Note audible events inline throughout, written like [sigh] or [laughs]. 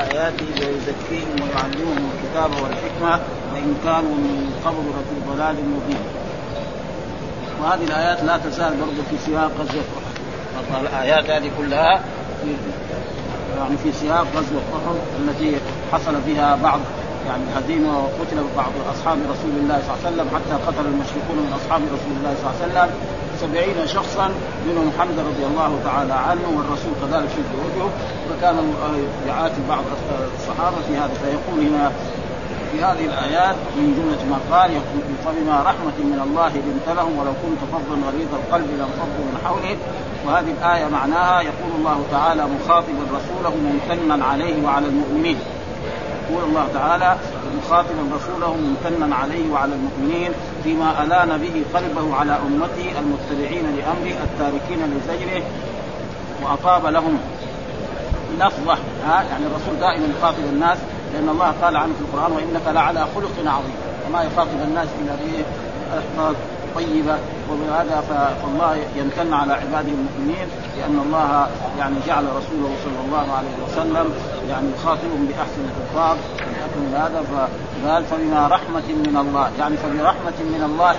آياته ويزكيهم ويعلمهم الكتاب والحكمة وإن كانوا من قبل لفي ضلال مبين. وهذه الآيات لا تزال برضه في سياق غزوة الآيات هذه كلها في يعني في سياق غزوة أحد التي حصل فيها بعض يعني هزيمة وقتل بعض أصحاب رسول الله صلى الله عليه وسلم حتى قتل المشركون من أصحاب رسول الله صلى الله عليه وسلم. سبعين شخصا منهم حمزه رضي الله تعالى عنه والرسول كذلك شد وجهه فكان يعاتب بعض الصحابة في هذا فيقول هنا في هذه الآيات من جملة ما قال يقول فبما رحمة من الله لنت لهم ولو كنت فظا غليظ القلب لانفضوا من حولك وهذه الآية معناها يقول الله تعالى مخاطبا رسوله ممتنا عليه وعلى المؤمنين. يقول الله تعالى مخاطبا رسوله ممتنا عليه وعلى المؤمنين فيما ألان به قلبه على أمته المتبعين لأمره التاركين لزجره وأطاب لهم لفظة ها يعني الرسول دائما يخاطب الناس لأن الله قال عنه في القرآن وإنك لعلى خلق عظيم. وما يخاطب الناس إلا بالفاظ طيبة. وبهذا فالله يمتن على عباده المؤمنين لأن الله يعني جعل رسوله صلى الله عليه وسلم يعني يخاطبهم بأحسن الالفاظ من هذا فقال فبما رحمة من الله يعني فبرحمة من الله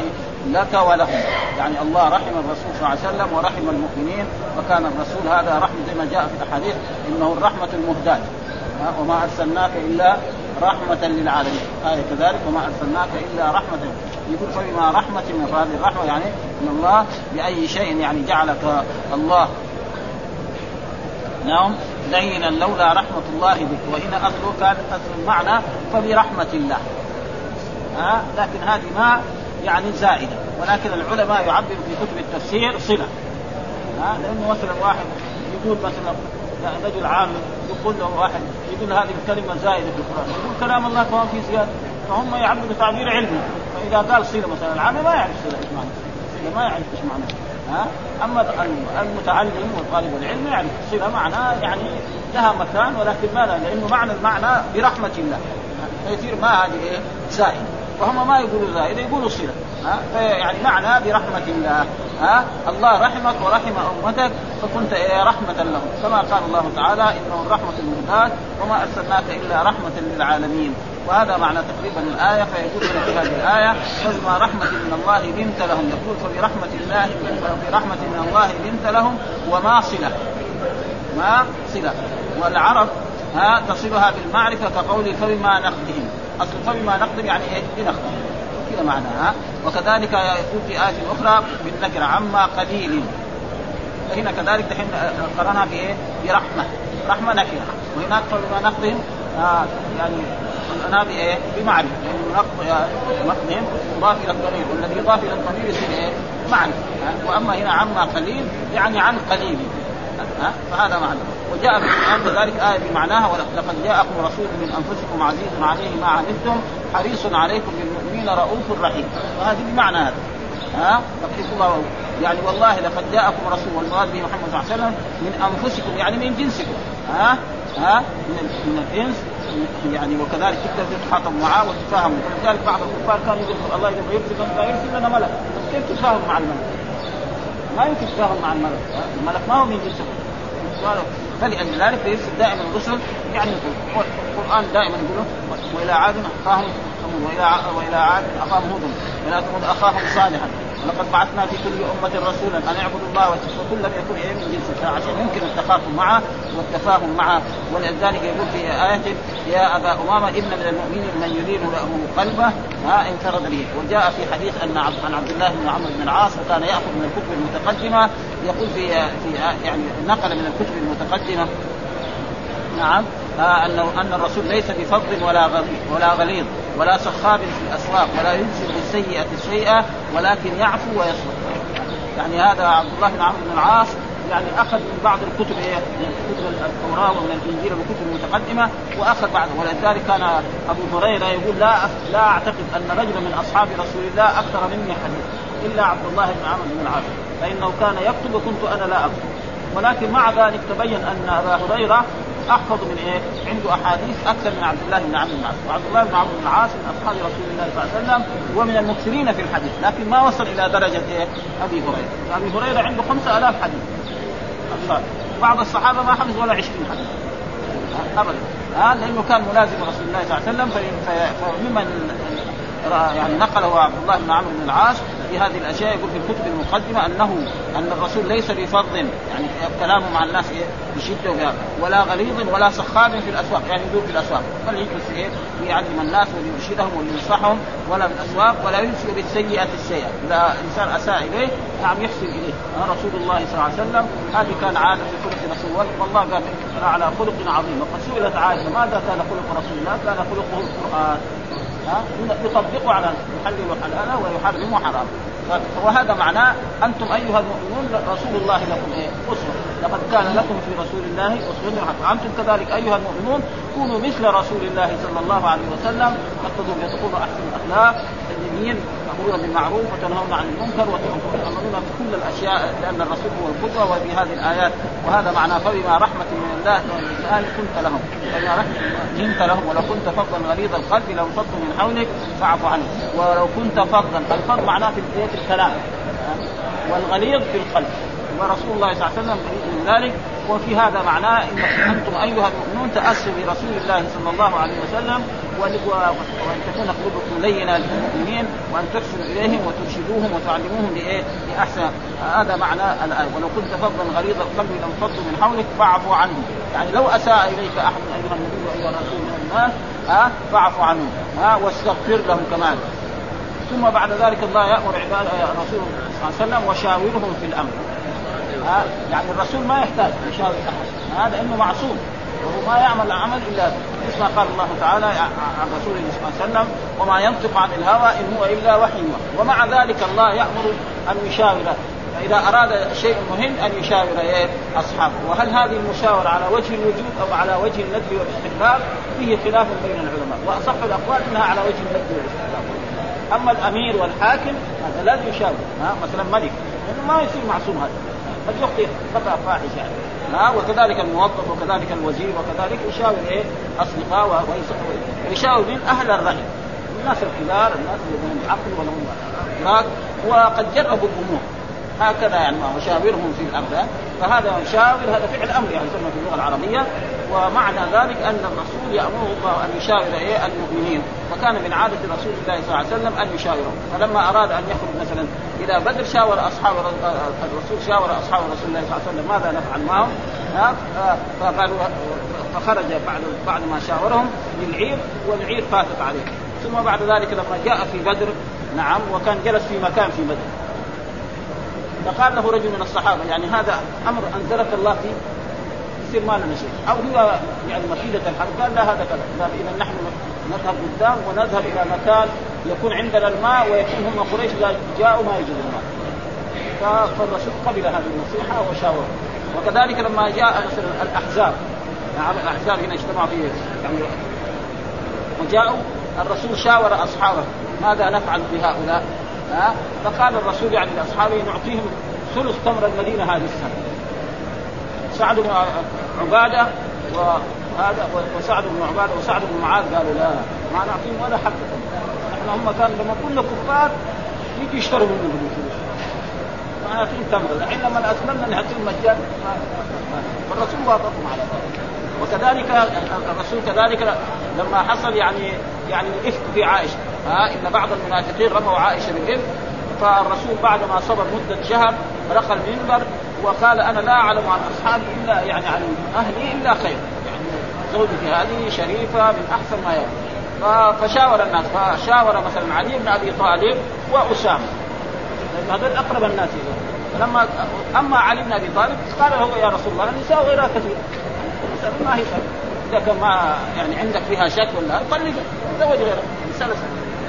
لك ولهم. يعني الله رحم الرسول صلى الله عليه وسلم ورحم المؤمنين. وكان الرسول هذا رحمة زي ما جاء في الأحاديث إنه الرحمة المهداة. وما أرسلناك إلا رحمة للعالمين. آية كذلك وما أرسلناك إلا رحمة. يقول فبما رحمة من هذه الرحمة يعني من الله بأي شيء يعني جعلك الله. نعم. لينا لولا رحمة الله بك. وهنا أصله كان أصل المعنى فبرحمة الله. ها؟ لكن هذه ما يعني زائدة. ولكن العلماء يعبر في كتب التفسير صلة. ها؟ لأنه مثلا واحد يقول مثلا رجل عام يقول له واحد يقول هذه الكلمة زائدة في القرآن. يقول كلام الله كمان في زيادة. فهم يعبدوا تعبير علمي. فإذا قال صله مثلا العامي ما يعرف صله إيش معنى. ما يعرف إيش معنى. ها؟ أما المتعلم والطالب العلم يعرف صله معناه يعني لها مكان ولكن ما لها لأنه معنى المعنى برحمة الله. فيصير ما هذه إيه؟ زائدة. وهم ما يقولوا زائده يقولوا صلة. ها؟ يعني معنى برحمه الله. ها؟ الله رحمك ورحم أمتك فكنت رحمة لهم. كما قال الله تعالى إنه الرحمة المهداة وما أرسلناك إلا رحمة للعالمين. وهذا معنى تقريبا الآية فيقول في هذه الآية فبما رحمة من الله لنت لهم. يقول فبرحمة الله برحمة من الله لنت لهم وما صلة. ما صلة. والعرب ها تصلها بالمعرفة كقول فبما نقدهم. أصل فبما نقدم يعني إيه؟ بنقدم كذا معناها وكذلك يقول في آية أخرى بالنكرة عما قليل. فهنا كذلك دحين قرنها بايه؟ برحمه رحمة. نكره وهناك فبما نقضهم آه يعني قرنها بايه؟ بمعرفه لأنه نقضهم مضاف إلى الضمير. والذي يضاف إلى الضمير يصير إيه؟ معرفة. وأما هنا عما قليل يعني عن قليل. ها؟ فهذا معنى. وجاء في القران كذلك إيه بمعناها ولقد جاءكم رسول من أنفسكم عزيز عليه ما عنتم حريص عليكم بالمؤمنين رؤوف رحيم. وهذه بمعنى هذا ها؟ يقول الله يعني والله لقد جاءكم رسول والمراد به محمد صلى الله عليه وسلم من أنفسكم يعني من جنسكم ها؟ ها؟ من, من الجنس يعني وكذلك تقدر تتخاطب معاه وتتفاهم ولذلك بعض الكفار كانوا يقولوا الله اذا يرسل يرسل لنا ملك كيف تتفاهم مع الملك؟ ما يمكن تتفاهم مع الملك. الملك ما هو من جنسكم فلذلك يرسل دائما الرسل يعني القرآن دائما يقول وإلى عاد أخاهم وإلى والى عاد أخاهم هود وإلى ثمود أخاهم صالحا. ولقد بعثنا في كل أمة رسولا أن اعبدوا الله وكل لم يكن إيه من جنس عشان يمكن التخاطب معه والتفاهم معه. ولذلك يقول في آية يا أبا أمامة إن من المؤمنين من يلين له قلبه ما انفرد به. وجاء في حديث أن عن عبد الله بن عمرو بن العاص وكان يأخذ من الكتب المتقدمة. يقول في في يعني نقل من الكتب المتقدمة. نعم. انه أن الرسول ليس بفضل ولا ولا غليظ ولا سخاب في الأسواق ولا يجزي بالسيئة السيئه ولكن يعفو ويصبر يعني هذا عبد الله بن عمرو بن العاص يعني أخذ من بعض الكتب إيه؟ من كتب التوراة ومن الإنجيل والكتب المتقدمه وأخذ بعض ولذلك كان أبو هريرة يقول لا لا أعتقد أن رجلا من أصحاب رسول الله أكثر مني حديث إلا عبد الله بن عمرو بن العاص فإنه كان يكتب وكنت أنا لا أكتب ولكن مع ذلك تبين أن أبا هريرة احفظ من إيه؟ عنده أحاديث أكثر من عبد الله بن عمرو بن العاص، وعبد الله بن عمرو بن العاص من أصحاب رسول الله صلى الله عليه وسلم ومن المكثرين في الحديث، لكن ما وصل إلى درجة إيه؟ أبي هريرة، أبي هريرة عنده 5000 حديث. بعض الصحابة ما حفظ ولا 20 حديث. ابدا ها لأنه كان ملازم رسول الله صلى الله عليه وسلم فممن يعني نقله عبد الله بن عمرو بن العاص في هذه الأشياء يقول في الكتب المقدمة انه أن الرسول ليس بفظ يعني كلامه مع الناس بشدة ولا غليظ ولا سخاب في الأسواق يعني يدور في الأسواق. بل يجلس إيه؟ ليعلم الناس وليرشدهم ولينصحهم ولا في الأسواق ولا يمشي بالسيئه السيئة. إذا إنسان أساء إليه نعم يحسن إليه. رسول الله صلى الله عليه وسلم هذه كان عادة في خلق رسول الله والله قال على خلق عظيم. وقد سئلت عائشة ماذا كان خلق رسول الله؟ كان خلقه القرآن. ها؟ يطبقوا على يحلل حلاله ويحرم حرامه وهذا معناه أنتم أيها المؤمنون رسول الله لكم إيه؟ أسوة. لقد كان لكم في رسول الله أسوة حسنه أنتم كذلك أيها المؤمنون كونوا مثل رسول الله صلى الله عليه وسلم. تقتضوا بتقولوا احسن الأخلاق. الدينيين تامرون بالمعروف وتنهون عن المنكر وتامرون بكل الأشياء لأن الرسول هو القدوة وفي هذه الآيات وهذا معناه فبما رحمة من الله والانسان كنت لهم. فبما رحمة كنت لهم ولو كنت فظا غليظ القلب لانفضوا من حولك فاعف عنهم ولو كنت فظا الفظ معناه في الكلام والغليظ في القلب. ورسول الله صلى الله عليه وسلم من ذلك وفي هذا معناه ان أنتم أيها المؤمنون تأسوا برسول الله صلى الله عليه وسلم وان تكون قلوبكم لينة للمؤمنين وأن تحسنوا إليهم وترشدوهم وتعلموهم لإيه؟ لأحسن. هذا معنى الآية. ولو كنت فظا غليظ القلب لانفضوا من حولك فاعفوا عنهم. يعني لو أساء إليك أحد أيها النبي وايها الرسول من الناس ها فاعفوا عنهم ها واستغفر لهم كمان. ثم بعد ذلك الله يأمر عباده الرسول صلى الله عليه وسلم وشاورهم في الأمر. ها يعني الرسول ما يحتاج يشاور أحد. هذا إنه معصوم. وهو ما يعمل العمل إلا مثل ما قال الله تعالى عن رسوله صلى الله عليه وسلم وما ينطق عن الهوى إن هو إلا وحي ومع ذلك الله يأمر أن يشاور فاذا أراد شيء مهم أن يشاور أصحابه. وهل هذه المشاورة على وجه الوجوب أو على وجه الندب والاستحباب؟ فيه خلاف بين العلماء وأصح الأقوال إنها على وجه الندب والاستحباب. أما الأمير والحاكم هذا لازم يشاور مثلا ملك ما يصير معصوم هذا. قد يخطئ خطأ فاحش يعني ها؟ وكذلك الموظف وكذلك الوزير وكذلك يشاور إيه؟ أصدقاء ويشاور من أهل الراي الناس الكبار الناس اللي لهم عقل ولهم وقد جربوا الأمور هكذا يعني وشاورهم في الأمر. فهذا شاور هذا فعل أمر يعني يسمى في اللغة العربية. ومعنى ذلك أن الرسول يأمره الله أن يشاور إيه؟ المؤمنين. فكان من عادة رسول الله صلى الله عليه وسلم أن يشاورهم فلما أراد أن يخرج مثلا إلى بدر شاور أصحاب الرسول شاور أصحاب رسول الله صلى الله عليه وسلم ماذا نفعل معهم؟ فقالوا فخرج بعد بعد ما شاورهم للعير والعير فاتت عليه. ثم بعد ذلك لما جاء في بدر نعم وكان جلس في مكان في بدر. فقال له رجل من الصحابة يعني هذا أمر أنزلك الله فيه يصير ما لنا شيء أو هو يعني مكيده الحرب قال لا هذا كذا. قال إذا نحن نذهب قدام ونذهب إلى مكان يكون عندنا الماء ويكون هم قريش جاءوا ما يجدوا الماء. فالرسول قبل هذه النصيحة وشاور. وكذلك لما جاء مثلا الأحزاب نعم الأحزاب هنا اجتمعوا في يعني وجاءوا الرسول شاور أصحابه ماذا نفعل بهؤلاء؟ ها؟ فقال الرسول يعني لأصحابه نعطيهم ثلث تمر المدينة هذه السنة. سعد بن عبادة وهذا وسعد بن عبادة وسعد بن معاذ قالوا لا ما نعطيهم ولا حبه إحنا هم كانوا لما كنا كفار يجي يشتروا منهم بالفلوس ما نعطيهم تمر. الحين لما اسلمنا نعطيهم مجانا. فالرسول وافقهم على ذلك. وكذلك الرسول كذلك لما حصل يعني يعني الافك في عائشة. ها إن بعض المنافقين رموا عائشة بالإفك فالرسول بعد ما صبر مدة شهر رقى المنبر وقال أنا لا أعلم عن أصحابي إلا يعني عن أهلي إلا خير. يعني زوجتي هذه شريفة من أحسن ما يكون. فشاور الناس فشاور مثلا علي بن أبي طالب وأسامة. لأن هذول أقرب الناس إليه. فلما أما علي بن أبي طالب قال له يا رسول الله النساء غيرها كثير. ما هي اذا كان ما يعني عندك فيها شك ولا طلق زوج غيرها مساله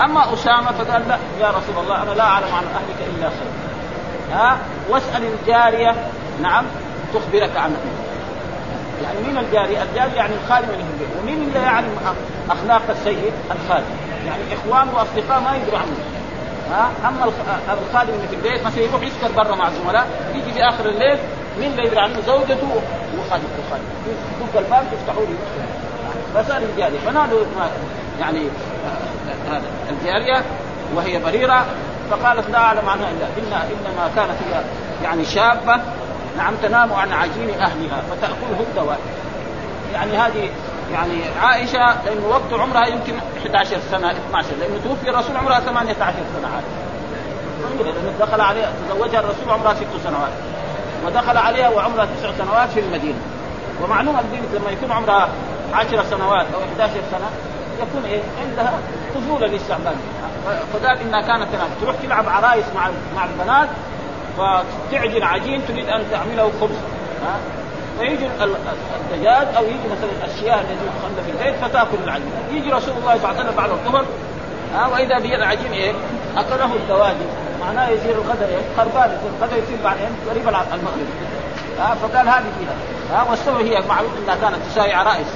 أما أسامة فقال لا يا رسول الله أنا لا أعلم عن أهلك إلا خير ها واسأل الجارية نعم تخبرك عن يعني مين الجارية؟ الجارية يعني الخادم اللي البيت، ومين اللي يعلم أخلاق السيد؟ الخادم، يعني إخوان وأصدقاء ما يدروا عنه. ها؟ أما الخادم اللي في البيت مثلا يروح يسكر برا مع الزملاء، يجي في آخر الليل مين يدري عنه؟ زوجته وخادم الخادم، يدق الباب يفتحوا له فسأل الجارية، فنادوا يعني هذا. الجارية وهي بريرة. فقالت لا أعلم عنها الا إن إنما كانت هي يعني شابة. نعم تنام عن عجين أهلها. فتاكله الدواء يعني هذه يعني عائشة لأنه وقت عمرها يمكن 11 سنة 12 لأنه توفي الرسول عمرها 18 سنة. عاد لأنه دخل عليها تزوجها الرسول عمرها ست سنوات. ودخل عليها وعمرها تسع سنوات في المدينة. ومعلوم البنت لما يكون عمرها 10 سنوات أو 11 سنة يكون إيه؟ عندها طفوله للاستعباد فقال إنها كانت تروح تلعب عرايس مع مع البنات فتعجن عجين تريد أن تعمله خبز. ها؟ فيجي الدجاج أو يجي مثلا الأشياء التي تخلى في البيت فتأكل العجين. يجي رسول الله صلى الله عليه وسلم بعد الظهر ها؟ وإذا به العجين إيه؟ أكله الدواجن معناه يصير الغداء إيه؟ خربان يصير الغداء يصير بعدين قريب المغرب. ها فقال هذه فيها. ها والسبب هي معروف إنها كانت تساوي عرائس.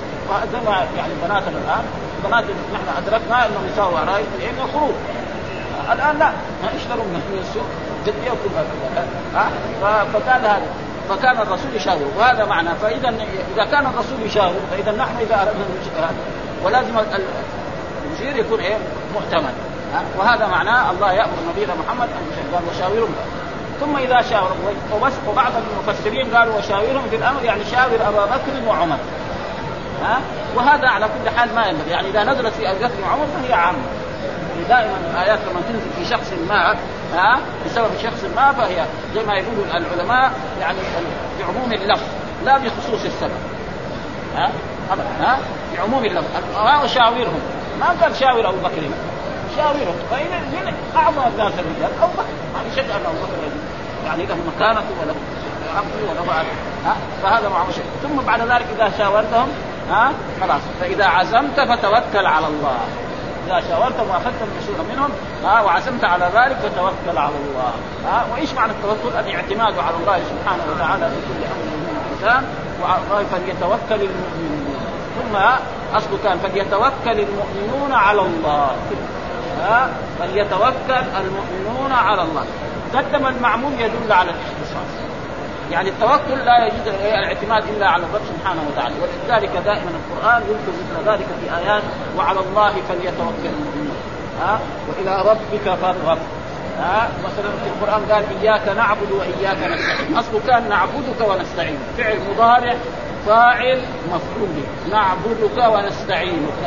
زي ما يعني بناتنا الآن بنات نحن أدركنا إنهم يساووا عرائس لأنه خروج الآن لا اشتروا من السوق. جدية وكل هذا. فكان هذا. فكان الرسول يشاور. وهذا معنى. فإذا إذا كان الرسول يشاور فإذا نحن إذا أردنا ولازم المشير يكون إيه؟ محتمل وهذا معناه الله يأمر نبينا محمد أن قال وشاورهم. ثم إذا شاور وبعض المفسرين قالوا وشاورهم في الأمر يعني شاور أبا بكر وعمر. ها؟ وهذا على كل حال ما ينبغي. يعني إذا نزلت في أبي بكر وعمر فهي عامة. دائما الايات لما تنزل في شخص ما ها؟ بسبب شخص ما فهي زي ما يقول العلماء يعني بعموم اللفظ لا بخصوص السبب. ها؟ ها؟ بعموم اللفظ. وشاورهم ما قال شاور أبو بكر. شاورهم فإن من اعظم الناس الرجال ابو بكر يعني شك أن ابو بكر يعني له مكانته وله عقله وله فهذا معه شيء. ثم بعد ذلك إذا شاورتهم ها؟ خلاص. فإذا عزمت فتوكل على الله. إذا شاورتهم وأخذت المشورة منهم ها؟ وعزمت على ذلك فتوكل على الله. ها؟ وإيش معنى التوكل؟ الاعتماد على الله سبحانه وتعالى في كل أمر من الله فليتوكل المؤمنون. ثم أصله كان فليتوكل المؤمنون على الله. ها فليتوكل المؤمنون على الله. قدم المعمول يدل على الاختصاص. يعني التوكل لا يجوز الاعتماد إلا على الرب سبحانه وتعالى. ولذلك دائما القرآن يذكر مثل ذلك في آيات وعلى الله فليتوكل المؤمنون. ها وإلى ربك فارغب. ها مثلا في القرآن قال إياك نعبد وإياك نستعين. اصله كان نعبدك ونستعين. فعل مضارع فاعل مفعول. به نعبدك ونستعينك.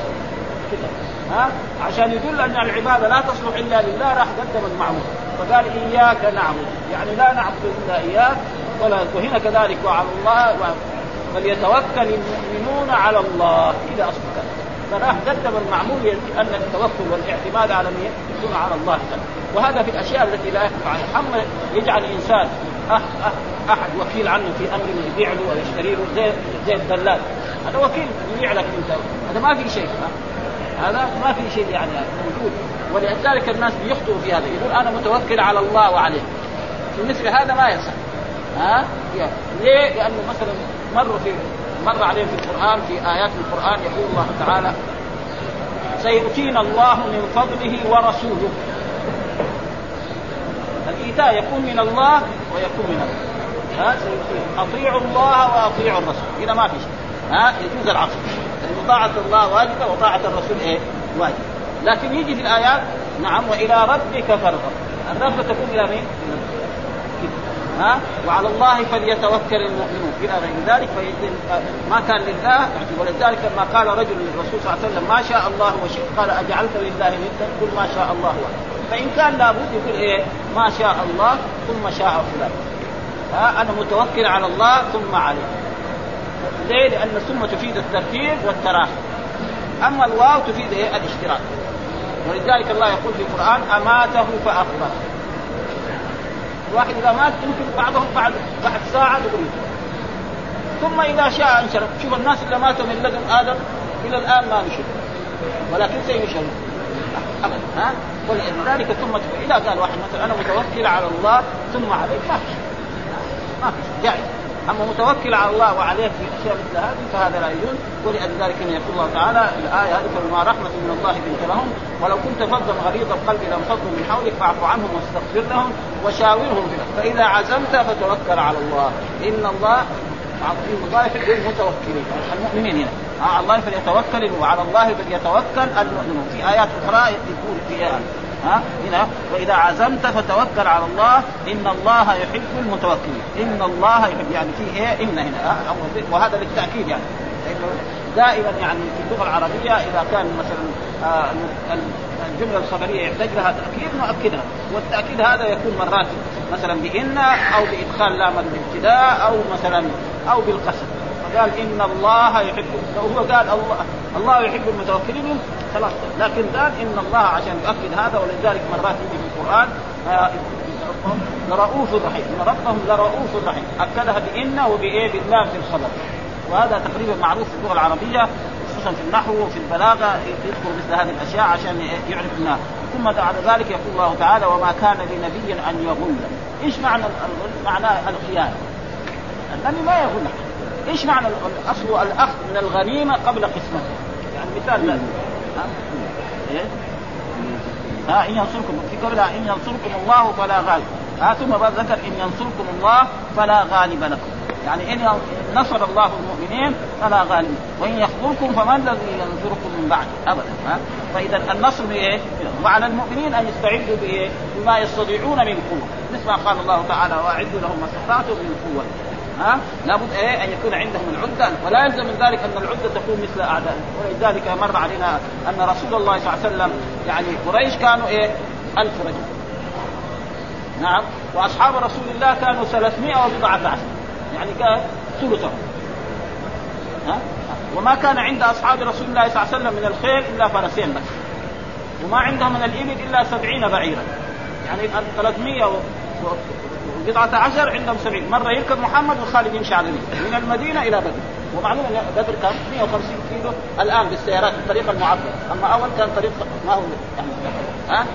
كده ها؟ عشان يدل أن العبادة لا تصلح إلا لله راح قدم المعبود. فقال إياك نعبد. يعني لا نعبد إلا إياك ولا وهنا كذلك وعلى الله فليتوكل المؤمنون على الله كذا أصلا فراح قدم المعمول أن التوكل والاعتماد على مين؟ يكون على الله. وهذا في الأشياء التي لا يخفى عنها أما يجعل الإنسان أحد وكيل عنه في أمر يبيع له ويشتري له زي زي الدلال. هذا وكيل يبيع لك أنت. هذا ما في شيء. هذا ما في شيء يعني موجود. ولذلك الناس بيخطئوا في هذا. يقول أنا متوكل على الله وعليه. في مثل هذا ما يصح. ها؟ ليه؟ لأنه مثلا مر في مر عليهم في القرآن في آيات القرآن يقول الله تعالى سيؤتينا الله من فضله ورسوله. الإيتاء يكون من الله ويكون من الله. ها؟ أطيعوا الله وأطيعوا الرسول. هنا ما في شيء. ها؟ يجوز العصر يعني طاعة الله واجبة وطاعة الرسول إيه؟ واجب لكن يجي في الآيات نعم وإلى ربك فارغب. الرغبة تكون إلى مين؟ ها؟ وعلى الله فليتوكل المؤمنون. إلى غير ذلك ما كان لله ولذلك لما قال رجل للرسول صلى الله عليه وسلم ما شاء الله وشئت. قال أجعلت لله ندا قل ما شاء الله وحده. فإن كان لابد يقول إيه؟ ما شاء الله ثم شاء فلان. ها؟ أنا متوكل على الله ثم عليه. ليه؟ لأن ثم تفيد الترتيب والتراخي. أما الواو تفيد إيه؟ الاشتراك. ولذلك الله يقول في القرآن أماته فاخبر الواحد إذا مات يمكن بعضهم بعد بعد ساعة يقول. ثم إذا شاء انشر شوف الناس اللي ماتوا من لدن آدم إلى الآن ما نشر ولكن سينشر ابدا ها؟ ولذلك ثم إذا قال واحد مثلا أنا متوكل على الله ثم عليك ما في ما في جائز أما متوكل على الله وعليه في أشياء مثل هذه فهذا لا يجوز. ولذلك يقول الله تعالى الآية هذه فبما رحمة من الله بنت لهم. ولو كنت فظا غليظ القلب لانفضوا من حولك فاعف عنهم واستغفر لهم وشاورهم في فإذا عزمت فتوكل على الله. إن الله في مضايف للمتوكلين. المؤمنين هنا. على الله فليتوكل وعلى الله فليتوكل المؤمنون. في آيات أخرى يقول فيها ها؟ هنا. وإذا عزمت فتوكل على الله إن الله يحب المتوكلين. إن الله يحب يعني فيه إيه؟ إن هنا وهذا للتاكيد يعني. دائما يعني في اللغة العربية إذا كان مثلا آه، الجملة الخبريه يحتاج لها تأكيد نؤكدها. والتأكيد هذا يكون مرات مثلا بإن أو بإدخال لام الابتداء أو مثلا أو بالقسم فقال إن الله يحب لو هو قال الله الله يحب المتوكلين خلاص لكن قال إن الله عشان يؤكد هذا ولذلك مرات يجي في القرآن آه، لرؤوف رحيم إن ربهم لرؤوف رحيم. أكدها بان وبإيه؟ باللام في الخبر. وهذا تقريبا معروف في اللغة العربية خصوصا في النحو وفي البلاغة يذكر مثل هذه الأشياء عشان يعرف منها ثم بعد ذلك يقول الله تعالى وما كان لنبي أن يغل. إيش معنى معنى الخيانة؟ النبي ما يغل. إيش معنى الأصل الاخذ من الغنيمة قبل قسمته يعني مثال ذلك. ها؟ إيه؟ ها إن ينصركم في قولها إن ينصركم الله فلا غالب. ها ثم ذكر إن ينصركم الله فلا غالب لكم. يعني إن نصر الله المؤمنين فلا غالب. وإن يخذلكم فمن الذي ينصركم من بعد؟ ابدا ها؟ فإذا النصر بإيه؟ وعلى المؤمنين أن يستعدوا بإيه؟ بما يستطيعون من قوة. مثل ما قال الله تعالى وأعدوا لهم ما استطعتم من قوة. ها؟ لابد إيه؟ أن يكون عندهم العدة ولا يلزم من ذلك أن العدة تكون مثل أعدائهم. ولذلك مر علينا أن رسول الله صلى الله عليه وسلم يعني قريش كانوا إيه؟ ألف رجل. نعم. وأصحاب رسول الله كانوا 300 وبضعة عشر. يعني كان ثلثه ها؟ وما كان عند أصحاب رسول الله صلى الله عليه وسلم من الخيل إلا فرسين بس. وما عندهم من الإبل إلا سبعين بعيرا. يعني 300 بضعة عشر عندهم سبعين. مرة يركب محمد وخالد يمشي على من المدينة إلى بدر. ومعلومة بدر كان 150 كيلو. الآن بالسيارات الطريق المعبر أما أول كان طريق ما هو يعني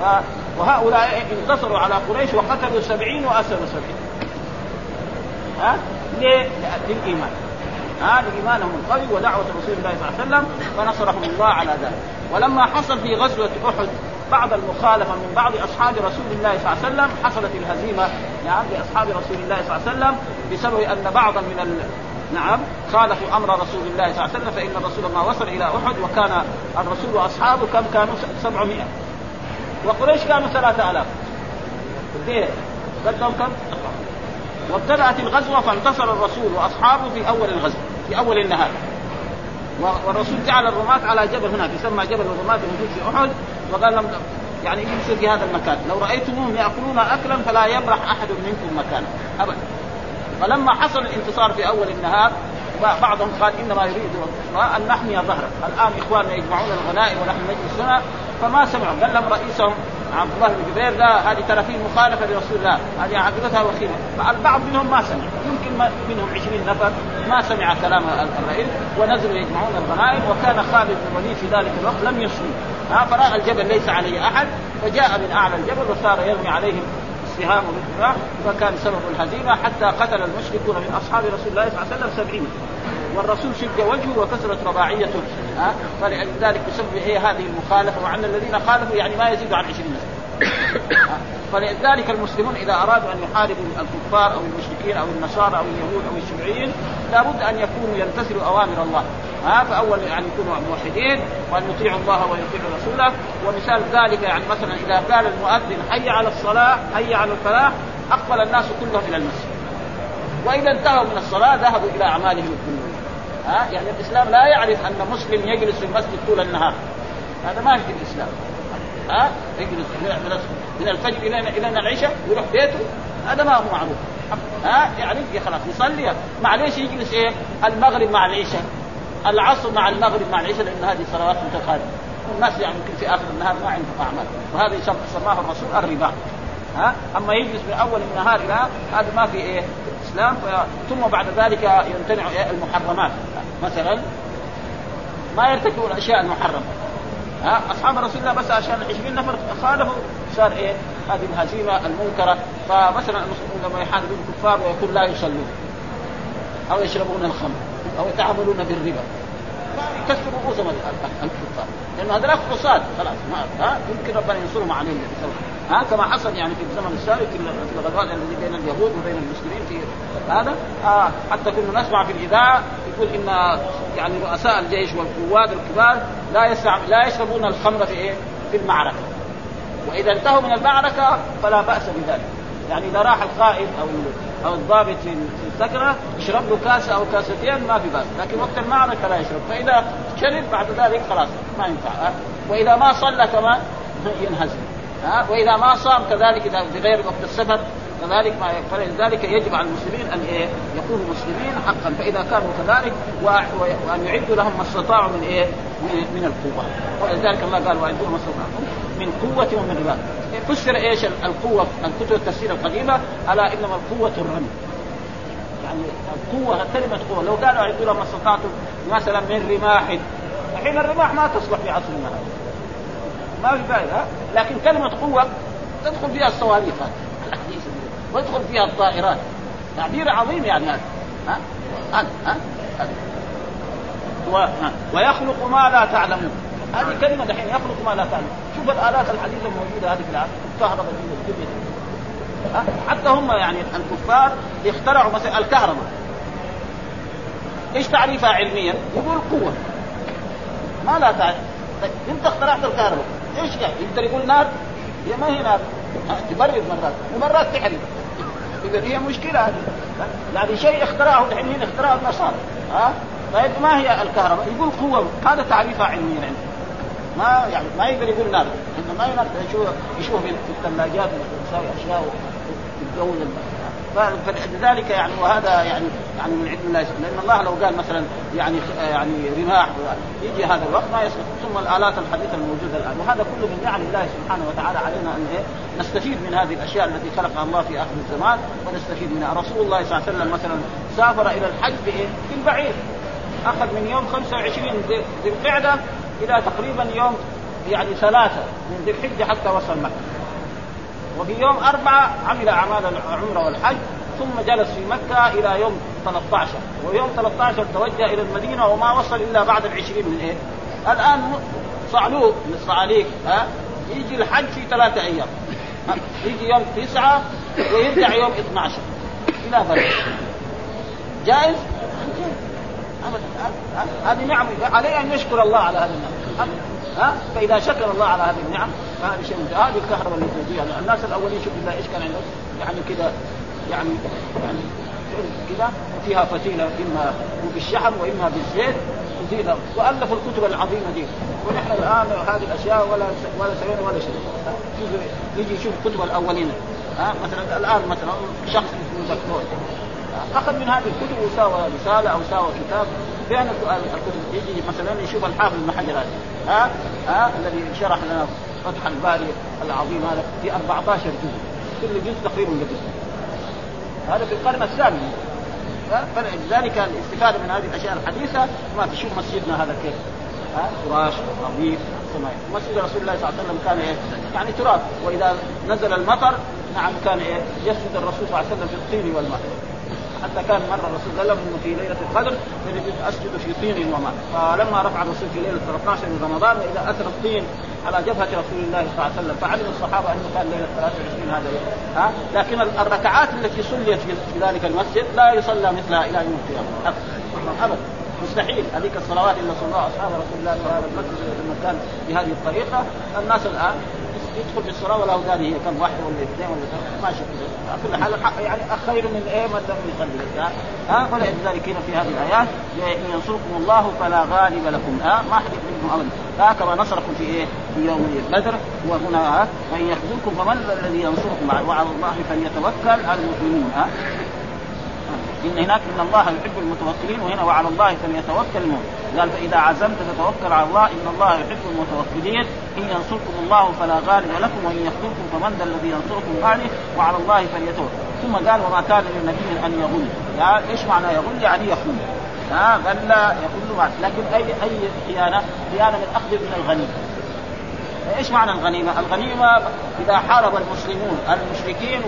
ها؟ وهؤلاء انتصروا على قريش وقتلوا سبعين وأسروا سبعين. ها؟ ليه؟ للإيمان. ها؟ لإيمانهم القوي ودعوة رسول الله صلى الله عليه وسلم فنصرهم الله على ذلك. ولما حصل في غزوة أحد بعض المخالفة من بعض أصحاب رسول الله صلى الله عليه وسلم حصلت الهزيمة نعم لأصحاب رسول الله صلى الله عليه وسلم بسبب أن بعضا من ال... نعم خالفوا أمر رسول الله صلى الله عليه وسلم فإن الرسول ما وصل إلى أحد وكان الرسول وأصحابه كم؟ كانوا 700 وقريش كانوا 3000 قد قدهم كم؟ وابتدأت الغزوة فانتصر الرسول وأصحابه في أول الغزوة في أول النهار. والرسول جعل الرماة على جبل هناك يسمى جبل الرماة الموجود في أحد. وقال لهم يعني يمشوا في هذا المكان. لو رأيتموهم يأكلون أكلا فلا يبرح أحد منكم مكانه. أبدا. فلما حصل الانتصار في أول النهار بعضهم قال إنما يريد أن نحمي ظهره، الآن إخواننا يجمعون الغنائم ونحن نجلس هنا فما سمعوا، لهم رئيسهم عبد الله بن جبير لا هذه ترى مخالفة لرسول الله. هذه عقيدتها وخيمه فالبعض منهم ما سمع. يمكن منهم 20 نفر ما سمع كلام الرئيس ونزلوا يجمعون الغنائم وكان خالد بن الوليد في ذلك الوقت لم يصلي فراى الجبل ليس عليه أحد فجاء من أعلى الجبل وصار يرمي عليهم السهام فكان سبب الهزيمة حتى قتل المشركون من أصحاب رسول الله صلى الله عليه وسلم سبعين. والرسول شد وجهه وكسرت رباعيته ها؟ فلذلك بسبب إيه هذه المخالفة وعن الذين خالفوا يعني ما يزيد عن 20 فلذلك المسلمون إذا أرادوا أن يحاربوا الكفار أو المشركين أو النصارى أو اليهود أو الشيوعيين لابد أن يكونوا يمتثلوا أوامر الله. ها؟ فأول يعني يكونوا موحدين وأن يطيعوا الله ويطيعوا رسوله. ومثال ذلك يعني مثلا إذا قال المؤذن حي على الصلاة حي على الفلاح أقبل الناس كلهم إلى المسجد. وإذا انتهوا من الصلاة ذهبوا إلى أعمالهم كلهم ها؟ يعني الإسلام لا يعرف أن مسلم يجلس في المسجد طول النهار. هذا ما في الإسلام. ها؟ يجلس من الفجر إلى إلى العشاء ويروح بيته. هذا ما هو معروف. ها؟ يعني خلاص يصلي. معليش يجلس إيه؟ المغرب مع العشاء. العصر مع المغرب مع العشاء لأن هذه صلوات متقاربة. والناس يعني يمكن في آخر النهار ما عندهم أعمال. وهذا سماه الرسول الربا. ها؟ أما يجلس من أول النهار إلى هذا ما في إيه؟ الإسلام ثم بعد ذلك يمتنع المحرمات. مثلا ما يرتكبوا الاشياء المحرمه ها أصحاب رسول الله بس عشان 20 نفر خالفوا صار إيه؟ هذه الهزيمة المنكرة. فمثلا المسلمون لما يحاربون الكفار ويكون لا يصلون أو يشربون الخمر أو يتعاملون بالربا. يكسر رؤوسهم الكفار. لأنه هذول قصاد خلاص ما ها يمكن ربنا ينصرهم عليهم. ها كما حصل يعني في الزمن السابق في الغزوات التي بين اليهود وبين المسلمين في هذا. آه حتى كنا نسمع في الإذاعة يقول إن يعني رؤساء الجيش والقوات الكبار لا لا يشربون الخمر في إيه؟ في المعركة. وإذا انتهوا من المعركة فلا بأس بذلك. يعني إذا راح القائد أو أو الضابط في السكرة يشرب له كاسه أو كاستين ما في بأس. لكن وقت المعركة لا يشرب. فإذا شرب بعد ذلك خلاص ما ينفع. ها وإذا ما صلى كمان [laughs] ينهزم. ها وإذا ما صام كذلك إذا بغير وقت السفر كذلك ما فلذلك يجب على المسلمين أن إيه يكونوا مسلمين حقا. فإذا كانوا كذلك وأن يعدوا لهم ما استطاعوا من إيه من, من القوة. ولذلك الله قال واعدوا ما استطعتم من قوة ومن رباط فسر إيش القوة الكتب التفسير القديمة. على إنما القوة الرمي. يعني القوة كلمة قوة. لو قالوا أعدوا لهم ما استطعتم مثلا من رماح. الحين الرماح ما تصلح في عصرنا هذا ما في فائدة لكن كلمة قوة تدخل فيها الصواريخ ويدخل فيها الطائرات. تعبير عظيم يعني هذا ها؟ هذا ها؟ و... ويخلق ما لا تعلمون. هذه كلمة دحين يخلق ما لا تعلم شوف الآلات الحديثة الموجودة هذه في العالم الكهرباء حتى هم يعني الكفار اخترعوا مثلا الكهرباء. إيش تعريفها علميا؟ يقول قوة. ما لا تعرف طيب أنت اخترعت الكهرباء. إيش يعني؟ يقدر يقول نار؟ هي ما هي نار. تبرد مرات. ومرات تحرق. اذا هي مشكلة هذه. يعني شيء اخترعه. الحين اخترعه النصارى ها؟ طيب ما هي الكهرباء؟ يقول قوة. هذا تعريفها علميا. عنده ما يعني ما يقدر يقول نار. إنه ما ينفع يشوف يشوف في الثلاجات ويساوي أشياء الجو فلذلك يعني وهذا يعني يعني من علم الله لأن الله لو قال مثلا يعني يعني رماح يجي هذا الوقت ما يسقط ثم الآلات الحديثة الموجودة الآن. وهذا كله من نعم الله سبحانه وتعالى علينا أن إيه؟ نستفيد من هذه الأشياء التي خلقها الله في آخر الزمان ونستفيد منها. رسول الله صلى الله عليه وسلم مثلا سافر إلى الحج بايه؟ بالبعير أخذ من يوم 25 ذي القعدة إلى تقريبا يوم يعني ثلاثة من ذي الحجة حتى وصل مكة. وفي يوم أربعة عمل أعمال العمرة والحج ثم جلس في مكة إلى يوم 13 ويوم 13 توجه إلى المدينة وما وصل إلا بعد العشرين من إيه؟ الآن صعلوك من الصعاليك ها؟ يجي الحج في ثلاثة أيام. يجي يوم تسعة ويرجع يوم 12 إلى بلد جائز؟ ابدا هذه نعم عليه أن يشكر الله على هذه النعم. ها؟ فإذا شكر الله على هذه النعم فهذا شيء هذه الكهرباء اللي فيها. الناس الأولين شوف بالله إيش كان عندهم. يعني كذا يعني يعني كذا. وفيها فتيلة إما بالشحم وإما بالزيت. وزينة والفوا الكتب العظيمة دي. ونحن الآن هذه الأشياء ولا ولا سوينا ولا شيء. يجي يشوف الكتب الأولين. ها مثلا الآن مثلا شخص اسمه دكتور أخذ من هذه الكتب وساوى رسالة أو ساوى كتاب. بين الكتب. يجي مثلا يشوف الحافظ ابن حجر ها ها الذي شرح لنا فتح الباري العظيم هذا في 14 جزء. كل جزء تقريبا جزء. هذا في القرن الثامن. فلذلك الاستفادة من هذه الأشياء الحديثة ما تشوف مسجدنا هذا كيف. فراش نظيف مسجد رسول الله صلى الله عليه وسلم كان إيه؟ يعني تراب وإذا نزل المطر نعم كان إيه؟ يسجد الرسول صلى الله عليه وسلم في الطين والماء. حتى كان مره الرسول قال لهم انه في ليلة القدر أسجد في طين وماء. فلما رفع الرسول في ليلة 13 من رمضان واذا أثر الطين على جبهة رسول الله صلى الله عليه وسلم فعلم الصحابة أنه كان ليلة 23 هذا يوم. ها؟ لكن الركعات التي صليت في ذلك المسجد لا يصلى مثلها إلى يوم القيامة. ابدا. مستحيل. هذيك الصلوات اللي صلوها أصحاب رسول الله في هذا المسجد لما كان بهذه الطريقة. الناس الآن يدخل في الصلاه ولا هي كم واحدة ولا اثنين ولا ثلاثة؟ ماشي على كل حال يعني خير من إيه؟ من لم يصلي ها؟ فلذلك هنا في هذه الآيات إن ينصركم الله فلا غالب لكم. ها؟ ما حد منكم ابدا. ها كما نصركم في إيه؟ في يوم بدر وهنا وان يخذلكم فمن الذي ينصركم وعلى الله فليتوكل المؤمنون ها؟ إن هناك إن الله يحب المتوكلين وهنا وعلى الله فليتوكل المؤمن. قال فإذا عزمت فتوكل على الله إن الله يحب المتوكلين. إن ينصركم الله فلا غالب لكم وإن يخذلكم فمن ذا الذي ينصركم بعده وعلى الله فليتوكل. ثم قال وما كان للنبي أن يغل. قال إيش معنى يغل؟ يعني يخون. ها بل لا يغل لكن أي أي خيانة؟ خيانة من اخذ من الغنيمه إيش معنى الغنيمة؟ الغنيمة إذا حارب المسلمون المشركين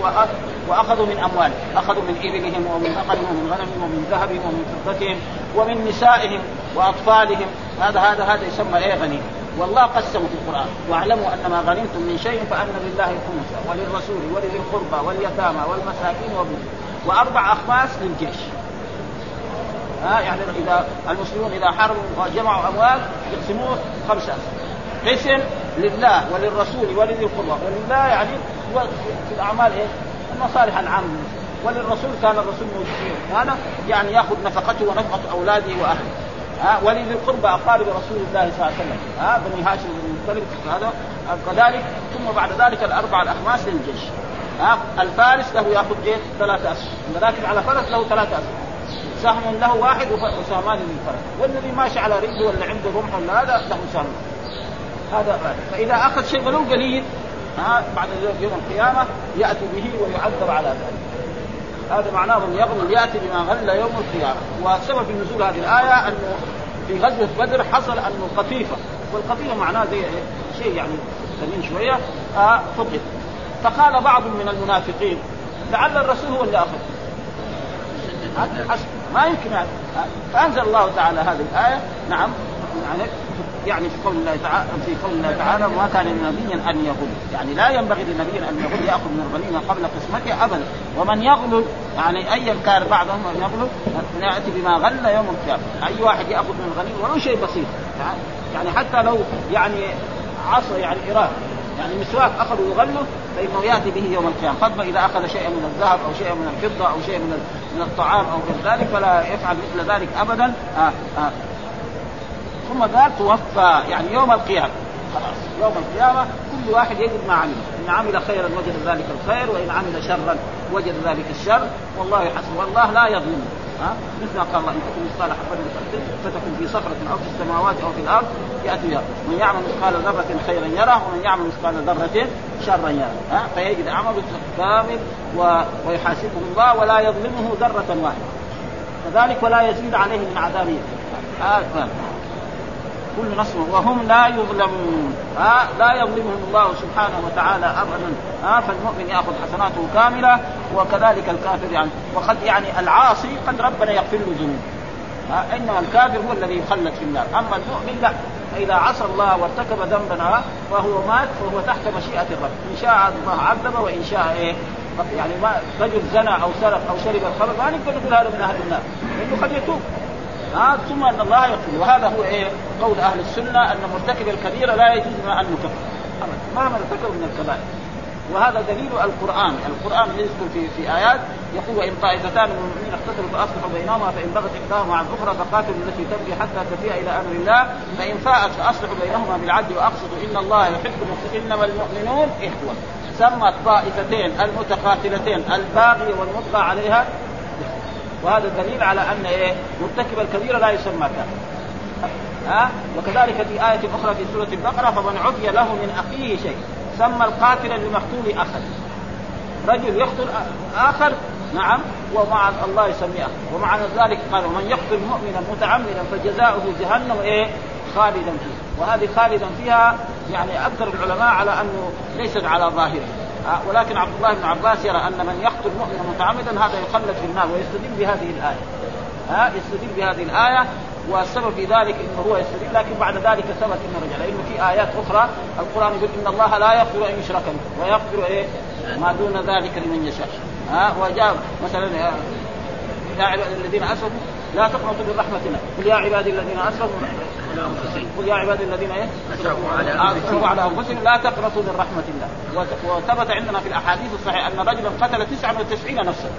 وأخذوا من اموالهم، أخذوا من إبلهم ومن اقلهم ومن غنمهم ومن ذهبهم ومن فضتهم ومن نسائهم وأطفالهم، هذا هذا هذا يسمى إيه غنيمه، والله قسمه في القرآن، واعلموا أن ما غنمتم من شيء فأن لله خمسه وللرسول ولذي القربى واليتامى والمساكين وابن وأربع أخماس للجيش. ها يعني إذا المسلمون إذا حاربوا وجمعوا أموال يقسموه خمسة. قسم لله وللرسول ولذي القربى ولله يعني في الأعمال إيه؟ المصالح العامه وللرسول كان الرسول موجود هذا يعني ياخذ نفقته ونفقة أولاده وأهله. ها ولذي القربى أقارب رسول الله صلى الله عليه وسلم. ها بني هاشم بن المطلب هذا كذلك. ثم بعد ذلك الأربع الأخماس للجيش. ها الفارس له ياخذ جيش ثلاثة اسهم راكب على فرس له ثلاثة اسهم سهم له واحد وسهمان للفرس. والذي ماشي على رجله ولا عنده رمح ولا هذا له سهم. هذا فإذا أخذ شيء ولو قليل بعد يوم القيامة يأتي به ويعذب على ذلك. هذا معناه يغل يأتي بما غل يوم القيامة. وسبب نزول هذه الآية أنه في غزوة بدر حصل أنه قطيفة. والقطيفة معناه زي شيء يعني ثمين شوية. آه فقد. فقال بعض من المنافقين لعل الرسول هو اللي أخذ. ما يمكن يعني فانزل الله تعالى هذه الآية؟ نعم. يعني يعني في قول الله تعالى في قول الله تعالى ما كان لنبي أن يغل يعني لا ينبغي لنبي أن يغل يأخذ من الغنيمة قبل قسمته ابدا. ومن يغل يعني ايا كان بعضهم من يغل ياتي بما غل يوم القيامة. أي واحد يأخذ من الغنيمة ولو شيء بسيط. يعني حتى لو يعني عصا يعني اراده يعني مسواك اخذوا يغله فإنه يأتي به يوم القيامة. فضلا إذا أخذ شيئا من الذهب أو شيئا من الفضة أو شيئا من من الطعام أو غير ذلك فلا يفعل مثل ذلك ابدا. آه آه. ثم قال توفى يعني يوم القيامة. خلاص يوم القيامة كل واحد يجد ما عمل. إن عمل خيرا وجد ذلك الخير وإن عمل شرا وجد ذلك الشر. والله يحسب والله لا يظلم. ها؟ مثل ما قال الله إن تكن مثقال حبة فتكون في صخرة أو في السماوات أو في الأرض ياتي بها من يعمل مثقال ذرة خيرا يره ومن يعمل مثقال ذرة شرا يره. ها؟ فيجد عمله كامل و... ويحاسبه الله ولا يظلمه ذرة واحدة. كذلك ولا يزيد عليه من عذابه آه. كل نصر وهم لا يظلمون. ها لا يظلمهم الله سبحانه وتعالى ابدا. ها فالمؤمن يأخذ حسناته كاملة وكذلك الكافر يعني وقد يعني العاصي قد ربنا يغفر له ذنوبه إنما الكافر هو الذي يخلد في النار. أما المؤمن لا فإذا عصى الله وارتكب ذنبا وهو مات فهو تحت مشيئة الرب. إن شاء الله عذب وإن شاء إيه يعني ما رجل زنى أو سرق أو شرب الخمر ما نقدر نقول هذا من أهل النار. لأنه قد يتوب. ها ثم أن الله يغفر وهذا هو إيه؟ قول أهل السنة أن مرتكب الكبيره لا يجوز ان نكفر مهما ارتكب من الكبائر؟ وهذا دليل القرآن، القرآن يذكر في في آيات يقول وإن طائفتان من المؤمنين اقتتلوا فأصلحوا بينهما فإن بغت إحداهما على الاخرى فقاتلوا التي تبغي حتى تفيء إلى أمر الله. فإن فاءت فأصلحوا بينهما بالعدل واقسطوا إن الله يحب المقسطين إنما المؤمنون إخوة. سمى الطائفتين المتقاتلتين الباغي والمطغى عليها وهذا دليل على أن إيه؟ مرتكب الكبيره لا يسمى كافر. ها؟ وكذلك في آية أخرى في سورة البقرة فمن عفي له من أخيه شيء. سمى القاتل لمقتول أخا رجل يقتل آخر؟ نعم. ومع الله يسميه أخا ومع ذلك قال ومن يقتل مؤمنا متعمدا فجزاؤه جهنم إيه؟ خالدا فيها. وهذه خالدا فيها يعني أكثر العلماء على أنه ليست على ظاهره. ولكن عبد الله بن عباس يرى أن من يقتل مؤمنا متعمدا هذا يخلد في النار ويستدل بهذه الآية. ها يستدل بهذه الآية والسبب في ذلك إنه هو يستدل لكن بعد ذلك ثبت إنه رجع. لأنه في آيات أخرى القرآن يقول إن الله لا يغفر أن يشرك به ويغفر إيه؟ ما دون ذلك لمن يشاء. ها وجاء مثلا يا عباد الذين اسرفوا لا تقنطوا من الله قل يا عبادي الذين اسرفوا قل يا عبادي الذين إيه؟ اسرفوا على أنفسهم. لا تقنطوا من رحمة الله. وثبت عندنا في الأحاديث الصحيحة أن رجلا قتل 99 نفسا.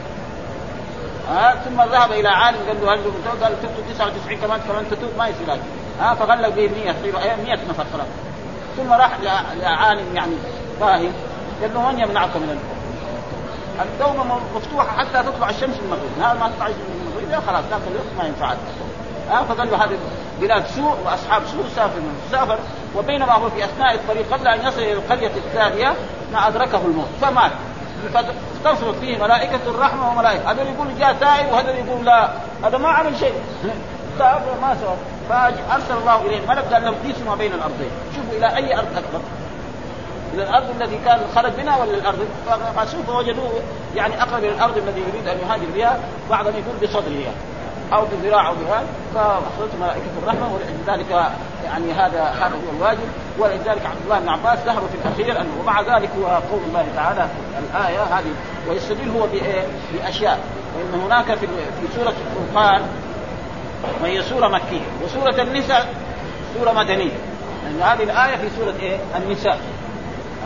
ها ثم ذهب إلى عالم قال له هل قال تبت 99 كمان كمان تتوب ما يصير هذا. ها فغلق به 100 يصير 100 نفر خلاص. ثم راح لعالم يعني فاهم. قال له من يمنعك من الدومه مفتوحة حتى تطلع الشمس من المغرب. هذا ما تطلع من المغرب. خلاص ذاك الوقت ما ينفع ها له هذه بلاد سوء وأصحاب سوء سافر سافر وبينما هو في أثناء الطريق قبل أن يصل إلى القرية الثانية ما أدركه الموت. فمات تصرف فيه ملائكة الرحمة وملائكة. هذا يقول جاء تائب وهذا يقول لا. هذا ما عمل شيء. [laughs] تاب ما سوى. فأرسل الله إليه ملك قال له قيسوا ما بين الأرضين. شوفوا إلى أي أرض اقرب إلى الأرض الذي كان خرج منها ولا الأرض؟ فشوفوا وجدوه يعني أقرب إلى الأرض الذي يريد أن يهاجر بها. بعضهم يقول بصدره أو بذراع أو بهذا فاخذت ملائكة الرحمة ولذلك يعني هذا هذا هو الواجب. ولذلك عبد الله بن عباس ذهب في الأخير أنه ومع ذلك هو قول الله تعالى الآية هذه ويستدل هو بأشياء. وإن هناك في في سورة الفرقان وهي سورة مكية وسورة النساء سورة مدنية. لأن هذه الآية في سورة إيه؟ النساء.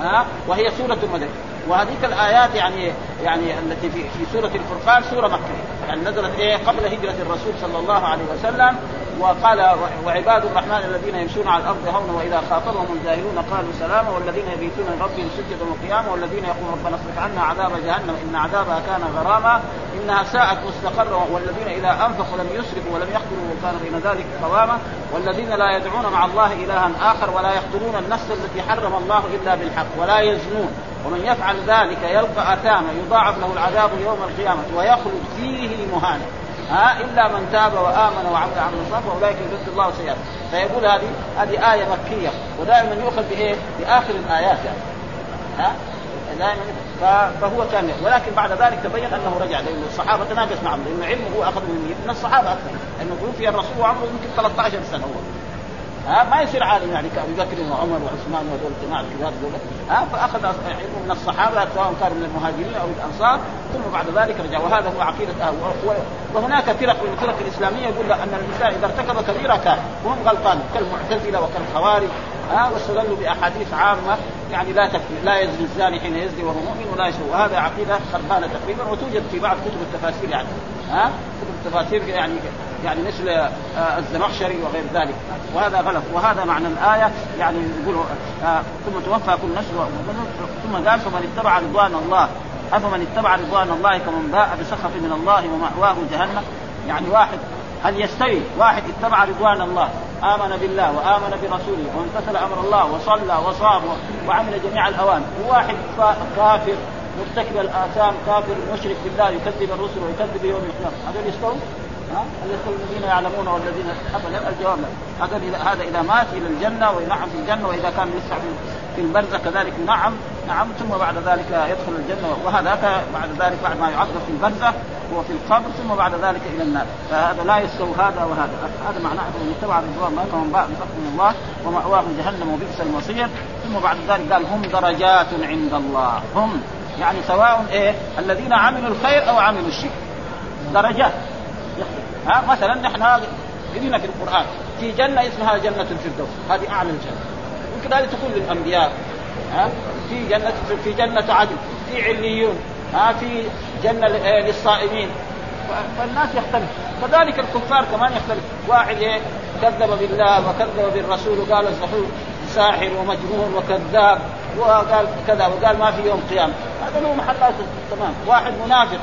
ها؟ وهي سورة مدنيه وهذيك الآيات يعني يعني التي في في سورة الفرقان سورة مكيه يعني نزلت إيه؟ قبل هجرة الرسول صلى الله عليه وسلم وقال وعباد الرحمن الذين يمشون على الأرض هونا وإذا خاطبهم الجاهلون قالوا سلاما والذين يبيتون لربهم سجدا وقياما والذين يقولون ربنا اصرف عنا عذاب جهنم إن عذابها كان غراما إنها ساءت مستقرا والذين إذا أنفقوا لم يسرفوا ولم يقتلوا وكان بين ذلك قواما والذين لا يدعون مع الله إلها آخر ولا يقتلون النفس التي حرم الله إلا بالحق ولا يزنون. ومن يفعل ذلك يلقى اثاما يضاعف له العذاب يوم القيامة ويخلد فيه مهانا ها إلا من تاب وآمن وعمل عملا صالحا فأولئك يرد الله سيئات. فيقول هذه هذه آية مكية ودائما يؤخذ بإيه؟ بآخر الآيات يعني. ها؟ دائما فهو كان ولكن بعد ذلك تبين أنه رجع لأن الصحابة تناقش معهم لأنه علمه هو أخذ من من الصحابة أكثر. لأنه توفي الرسول وعمره يمكن 13 سنة هو. ها ما يصير عالم يعني كابي بكر وعمر وعثمان وهذول الجماعه الكبار دول ها فأخذ علمه من الصحابة سواء كانوا من المهاجرين أو الأنصار ثم بعد ذلك رجع. وهذا هو عقيدة أهل وهناك فرق من الفرق الإسلامية يقول ان الانسان إذا ارتكب كبيرة كان وهم غلطان كالمعتزلة وكالخوارج ها واستدلوا بأحاديث عامة. يعني لا تكفي لا يزني الزاني حين يزني وهو مؤمن ولا يشرب وهذا عقيدة خربانه تقريبا وتوجد في بعض كتب التفاسير يعني. ها؟ كتب التفاسير يعني يعني مثل آه، الزمخشري وغير ذلك. وهذا غلط. وهذا معنى الآية يعني يقول آه، ثم توفى كل نفس ثم قال فمن اتبع رضوان الله. أفمن اتبع رضوان الله كمن باء بسخط من الله ومأواه جهنم؟ يعني واحد هل يستوي. واحد اتبع رضوان الله. آمن بالله وآمن برسوله وامتثل أمر الله وصلى وصام وعمل جميع الاوامر وواحد كافر مرتكب الآثام كافر مشرك بالله يكذب الرسل ويكذب يوم القيامة. هذول يستوون؟ يدخل الذين يعلمون والذين ابدا الجواب هذا إذا هذا إذا مات إلى الجنة وينعم في الجنة وإذا كان لسه في البرزخ كذلك نعم. نعم ثم بعد ذلك يدخل الجنة وهذاك بعد ذلك بعد ما يعذب في البرزخ وفي القبر ثم بعد ذلك إلى النار. فهذا لا يستوي هذا وهذا. هذا معناه من اتبع رضوان الله كمن باء من الله ومأواه جهنم وبئس المصير. ثم بعد ذلك قال هم درجات عند الله. هم يعني سواء إيه؟ الذين عملوا الخير أو عملوا الشر درجات. ها مثلا نحن قرينا في القرآن في جنة اسمها جنة الفردوس. هذه أعلى الجنة. هذه تكون للانبياء ها؟ في جنه في جنة عدن في عليون ها؟ في جنة إيه، للصائمين. فالناس يختلف. كذلك الكفار كمان يختلف. واحد إيه؟ كذب بالله وكذب بالرسول وقال الزحول ساحر ومجنون وكذاب وقال كذا وقال ما في يوم قيامة. هذا له محلات تمام. واحد منافق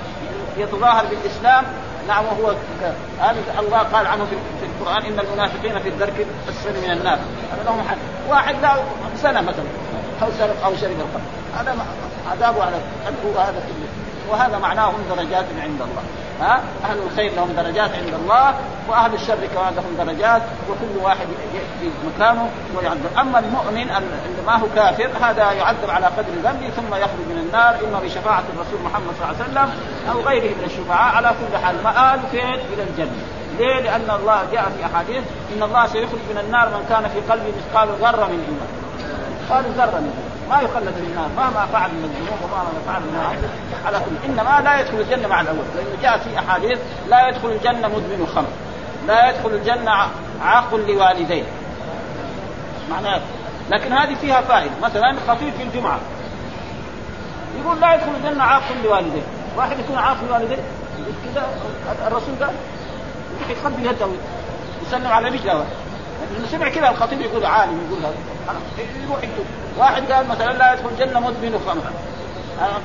يتظاهر بالإسلام نعم وهو هذا الله قال عنه في القرآن إن المنافقين في الدرك الاسفل من النار. هذا له محل. واحد لا سنة مثلا. أو سرق أو شرب الخمر هذا عذابه على هذا كله وهذا معناه درجات عند الله. ها؟ أهل الخير لهم درجات عند الله وأهل الشر كمان لهم درجات وكل واحد في مكانه ويعذب. أما المؤمن اللي ما هو كافر هذا يعذب على قدر ذنبه ثم يخرج من النار. اما بشفاعة الرسول محمد صلى الله عليه وسلم أو غيره من الشفعاء على كل حال مآل فين؟ إلى الجنة. ليه؟ لأن الله جاء في أحاديث إن الله سيخرج من النار من كان في قلبه مثقال ذرة من إيمان. قال ذرة من إيمان. ما يخلد في النار مهما فعل من الذنوب ومهما فعل من على كل إنما لا يدخل الجنة مع الأول لأنه جاء في أحاديث لا يدخل الجنة مدمن الخمر لا يدخل الجنة عاق لوالديه معناه لكن هذه فيها فائدة. مثلا خطيب في الجمعة. يقول لا يدخل الجنة عاق لوالديه واحد يكون عاق لوالديه كذا الرسول قال يقبل يده يسلم على رجله. لأنه سمع كذا الخطيب يقول عالم يقول هذا. يروح يكتب واحد قال مثلا لا يدخل الجنة مدمن خمرا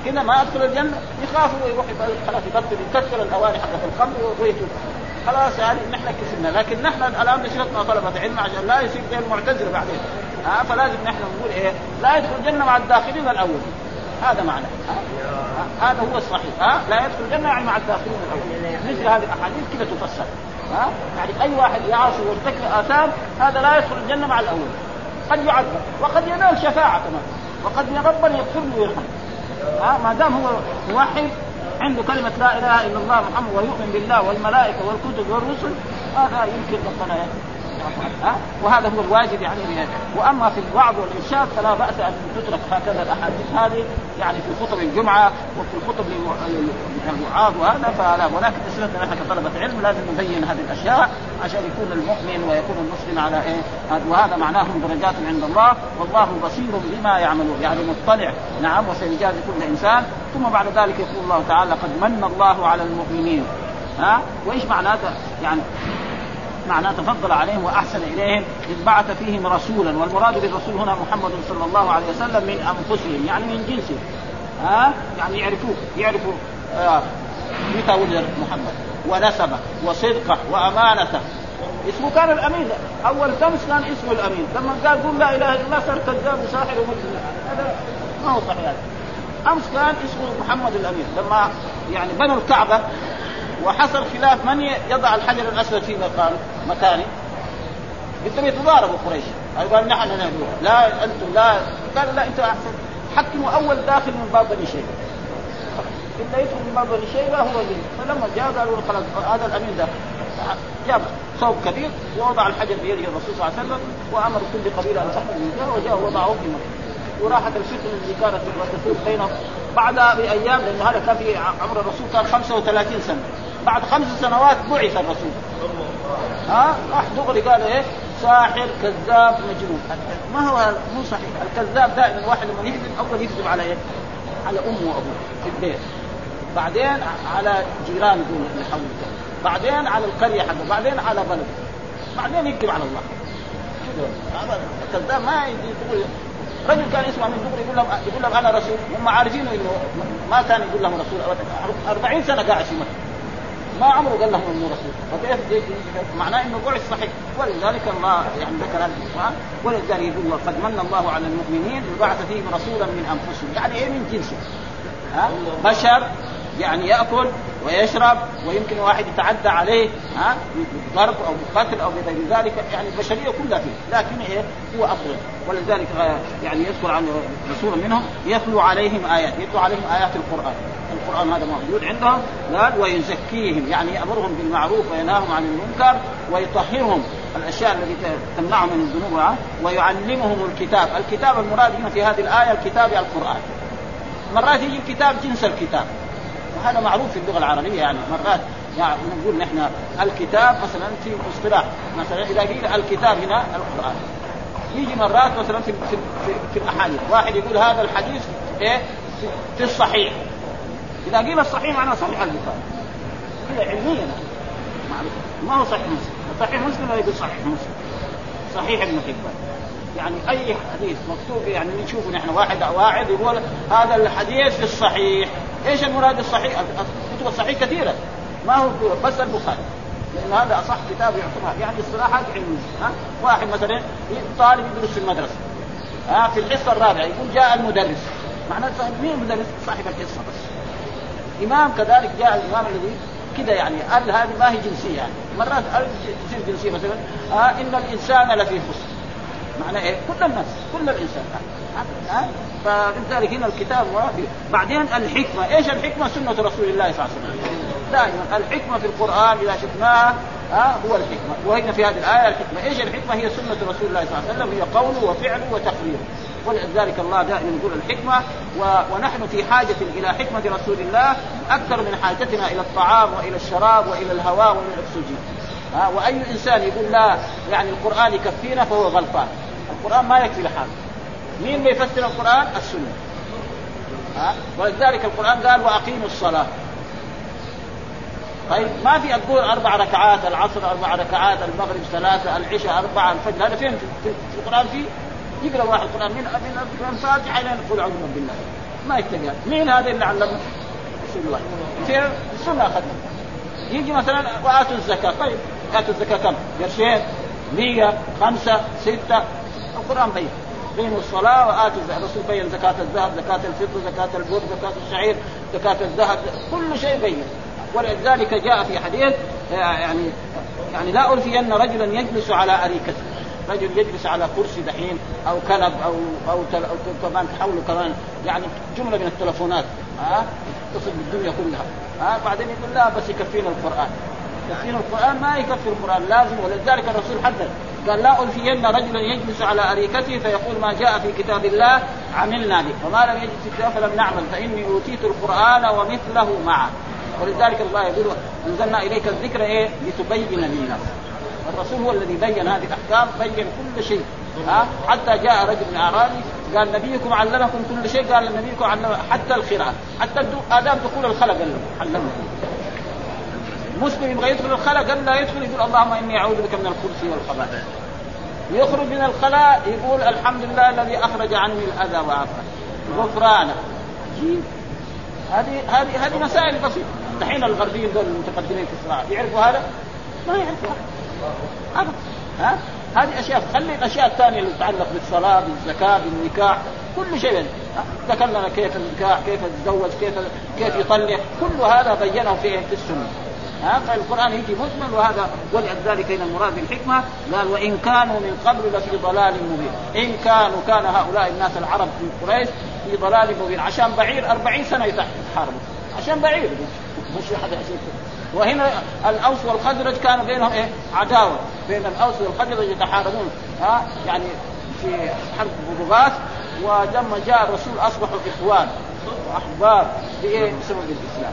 كذا ما يدخل الجنة يخاف يروح خلاص يبطل يكسر الاواني حقت الخمر ويتوب خلاص يعني نحن كسبنا. لكن نحن الآن نشرتنا طلبة علم عشان لا يصير زي المعتزله بعدين. ها فلازم نحن نقول إيه؟ لا يدخل الجنة مع الداخلين الأول. هذا معنى. هذا هو الصحيح. ها؟ لا يدخل الجنة مع الداخلين الأول. مثل هذه الأحاديث كذا تفسر. ها؟ يعني أي واحد يعصي ويرتكب آثام هذا لا يدخل الجنة مع الأول. قد يعذب وقد ينال شفاعه كمان وقد ربنا يغفر له ويرحمه. ها؟ ما دام هو موحد عنده كلمة لا إله إلا الله محمد ويؤمن بالله والملائكة والكتب والرسل هذا يمكن ربنا ها؟ وهذا هو الواجب يعني وأما في الوعظ والارشاد فلا بأس أن تترك هكذا الأحاديث هذه يعني في خطب الجمعة وفي الخطب الوعاظ وهذا فلا ولكن اسئلتنا نحن كطلبه علم لازم نبين هذه الأشياء عشان يكون المؤمن ويكون المسلم على إيه؟ وهذا معناهم درجات عند الله والله بصير بما يعملون. يعني مطلع نعم وسيجازي كل إنسان. ثم بعد ذلك يقول الله تعالى قد من الله على المؤمنين. ها؟ وإيش معناته؟ يعني معناه تفضل عليهم وأحسن إليهم إذ بعث فيهم رسولا والمراد بالرسول هنا محمد صلى الله عليه وسلم من أنفسهم يعني من جنسهم. ها؟ يعني يعرفوه يعرفوا آه متى ولد محمد؟ ونسبه وصدقه وأمانته. اسمه كان الأمين. أول تمس كان اسمه الأمين. لما قال قول لا إله إلا الله صار كذاب وساحر هذا ما هو صحيح. أمس كان اسمه محمد الأمين. لما يعني بنوا الكعبة وحصل خلاف من يضع الحجر الأسود في مكان مكانه بدهم يتضاربوا قريش. قال نحن نهدوه لا أنتم لا. قال لا أنتم احسن حكموا أول داخل من باب بني شيبة. الا يدخل من باب بني شيبة هو اللي فلما جاء قالوا خلاص هذا الامين ده جاب ثوب كبير ووضع الحجر بيده الرسول صلى الله عليه وسلم وأمر كل قبيلة أن تحمل من وجاء وضعه في مكة. وراحت الفتنة اللي كانت تثور بينهم بعد بايام لأن هذا كان في عمر الرسول كان 35 سنة. بعد خمس سنوات بعث الرسول. ها؟ راح دغري قال إيه؟ ساحر كذاب مجنون. ما هو مو صحيح. الكذاب دائما الواحد لما يكذب أول يكذب على إيه؟ على أمه وأبوه في البيت. بعدين على جيران اللي حوله بعدين على القرية حقه. بعدين على بلده. بعدين يكذب على الله. الكذاب ما يقول. رجل كان يسمع من دغري يقول لهم يقول لهم أنا رسول. هم عارفين إنه ما كان يقول لهم رسول ابدا. 40 سنة قاعد في مكة. ما عمره قال لهم إنه رسول. فكيف معناه إنه بعث صحيح. ولذلك الله يعني ذكر هذا القران ولذلك يقول قد من الله على المؤمنين وبعث فيهم رسولا من أنفسهم. يعني إيه من جنسه؟ ها؟ بشر يعني يأكل ويشرب ويمكن واحد يتعدى عليه ها بضرب أو بقتل أو بغير ذلك. يعني البشرية كلها فيه لكن إيه؟ هو افضل ولذلك يعني يذكر عن رسول منهم يتلو عليهم آيات يتلو عليهم آيات القرآن. القرآن هذا موجود عندهم قال ويزكيهم. يعني يأمرهم بالمعروف وينهاهم عن المنكر ويطهرهم الأشياء التي تمنعهم من الذنوب ويعلمهم الكتاب، الكتاب المراد هنا في هذه الآية الكتاب القرآن. مرات يجي الكتاب جنس الكتاب. وهذا معروف في اللغة العربية يعني مرات يعني نقول نحن الكتاب مثلا في اصطلاح مثلا إذا قيل الكتاب هنا القرآن. يجي مرات مثلا في في, في, في الأحاديث واحد يقول هذا الحديث إيه؟ في الصحيح. إذا قيل الصحيح معناه صحيح البخاري. هي علميا معروف. ما هو صحيح مسلم؟ صحيح مسلم ولا يقول صحيح مسلم؟ صحيح ابن حبان. يعني أي حديث مكتوب يعني نشوفه نحن واحد واحد يقول هذا الحديث الصحيح. إيش المراد الصحيح؟ الكتب الصحيح كثيرة. ما هو بس البخاري. لأن هذا أصح كتاب يعتبر. يعني اصطلاحات علميه ها؟ واحد مثلا طالب يدرس في المدرسة ها؟ في الحصة الرابعة يقول جاء المدرس. معناته مين المدرس؟ صاحب الحصة بس. إمام كذلك جاء الإمام الذي كذا يعني ال هذه ما هي جنسية يعني. مرات ال تصير جنسية مثلا آه إن الإنسان لفي خسر. معنى إيه؟ كل الناس كل الإنسان فلذلك هنا الكتاب بعدين الحكمة، إيش الحكمة؟ سنة رسول الله صلى الله عليه وسلم. دائما الحكمة في القرآن إذا شفناها ها هو الحكمة، وهنا في هذه الآية الحكمة، إيش الحكمة؟ هي سنة رسول الله صلى الله عليه وسلم هي قوله وفعله وتقريره. ولذلك الله دائما يقول الحكمة و... ونحن في حاجة إلى حكمة رسول الله أكثر من حاجتنا إلى الطعام وإلى الشراب وإلى الهواء وإلى الأكسجين. وأي إنسان يقول لا يعني القرآن يكفينا فهو غلطان. القرآن ما يكفي لحاله. مين اللي يفسر القرآن؟ السنة. ها ولذلك القرآن قال وأقيموا الصلاة. طيب ما في تقول أربع ركعات العصر أربع ركعات المغرب ثلاثة العشاء أربعة الفجر هذا فين في, القرآن في يقرأ واحد القرآن من من الفاتحة إلى يقول أعوذ بالله ما يتقال مين هذا اللي علمه؟ رسول الله في السنة اخذنا يجي مثلا وآتوا الزكاة طيب آتوا الزكاة كم؟ قرشين 100 خمسة ستة القرآن بين. بين الصلاة وآتوا الزكاة، الرسول بين زكاة الذهب، زكاة الفضة، زكاة البر، زكاة الشعير، زكاة الذهب، كل شيء بين، ولذلك جاء في حديث يعني يعني لا ألفين رجلا يجلس على أريكته، رجل يجلس على كرسي دحين أو كنب أو أو, تل كمان حوله كمان. يعني جملة من التلفونات ها؟ تصل بالدنيا كلها ها؟ بعدين يقول لا بس يكفينا القرآن. يكفينا القرآن ما يكفي القرآن لازم. ولذلك الرسول حدد قال لا ألفين رجلا يجلس على أريكته فيقول ما جاء في كتاب الله عملنا به. وما لم يجد في فلم نعمل فإني أوتيت القرآن ومثله معه. ولذلك الله يقول أنزلنا إليك الذكر إيه؟ لتبين للناس. الرسول هو الذي بين هذه الأحكام بين كل شيء. ها؟ حتى جاء رجل من أعرابي قال نبيكم علمكم كل شيء قال نبيكم علم حتى القراءة. حتى ادام دخول الخلق علمكم مسلم يبغى يدخل الخلاء قال لا يدخل يقول اللهم إني أعوذ بك من الخبث والخبائث يخرج من الخلاء يقول الحمد لله الذي أخرج عني الأذى وعافى. غفرانة. هذه هذه هذه مسائل بسيطة. دحين الغربيين دول المتقدمين في الصراع يعرفوا هذا؟ ما يعرفوا. هذا ها؟ هذه أشياء خلي الأشياء الثانية اللي تتعلق بالصلاة بالزكاة بالنكاح كل شيء. ذكر لنا كيف النكاح كيف يتزوج كيف كيف يطلق كل هذا بينه في في السنة. ها فالقران يجي مجمل وهذا ولذلك هنا المراد بالحكمة. قال وإن كانوا من قبل لفي ضلال مبين. إن كانوا كان هؤلاء الناس العرب في قريش في ضلال مبين. عشان بعير أربعين سنة يحاربوا عشان بعير. مش حد عشان وهنا الأوس والخزرج كان بينهم إيه؟ عداوة. بين الأوس والخزرج يتحاربون. ها؟ يعني في حرب بغاث ولما جاء الرسول أصبحوا إخوان. واحباب بإيه؟ بسبب الإسلام.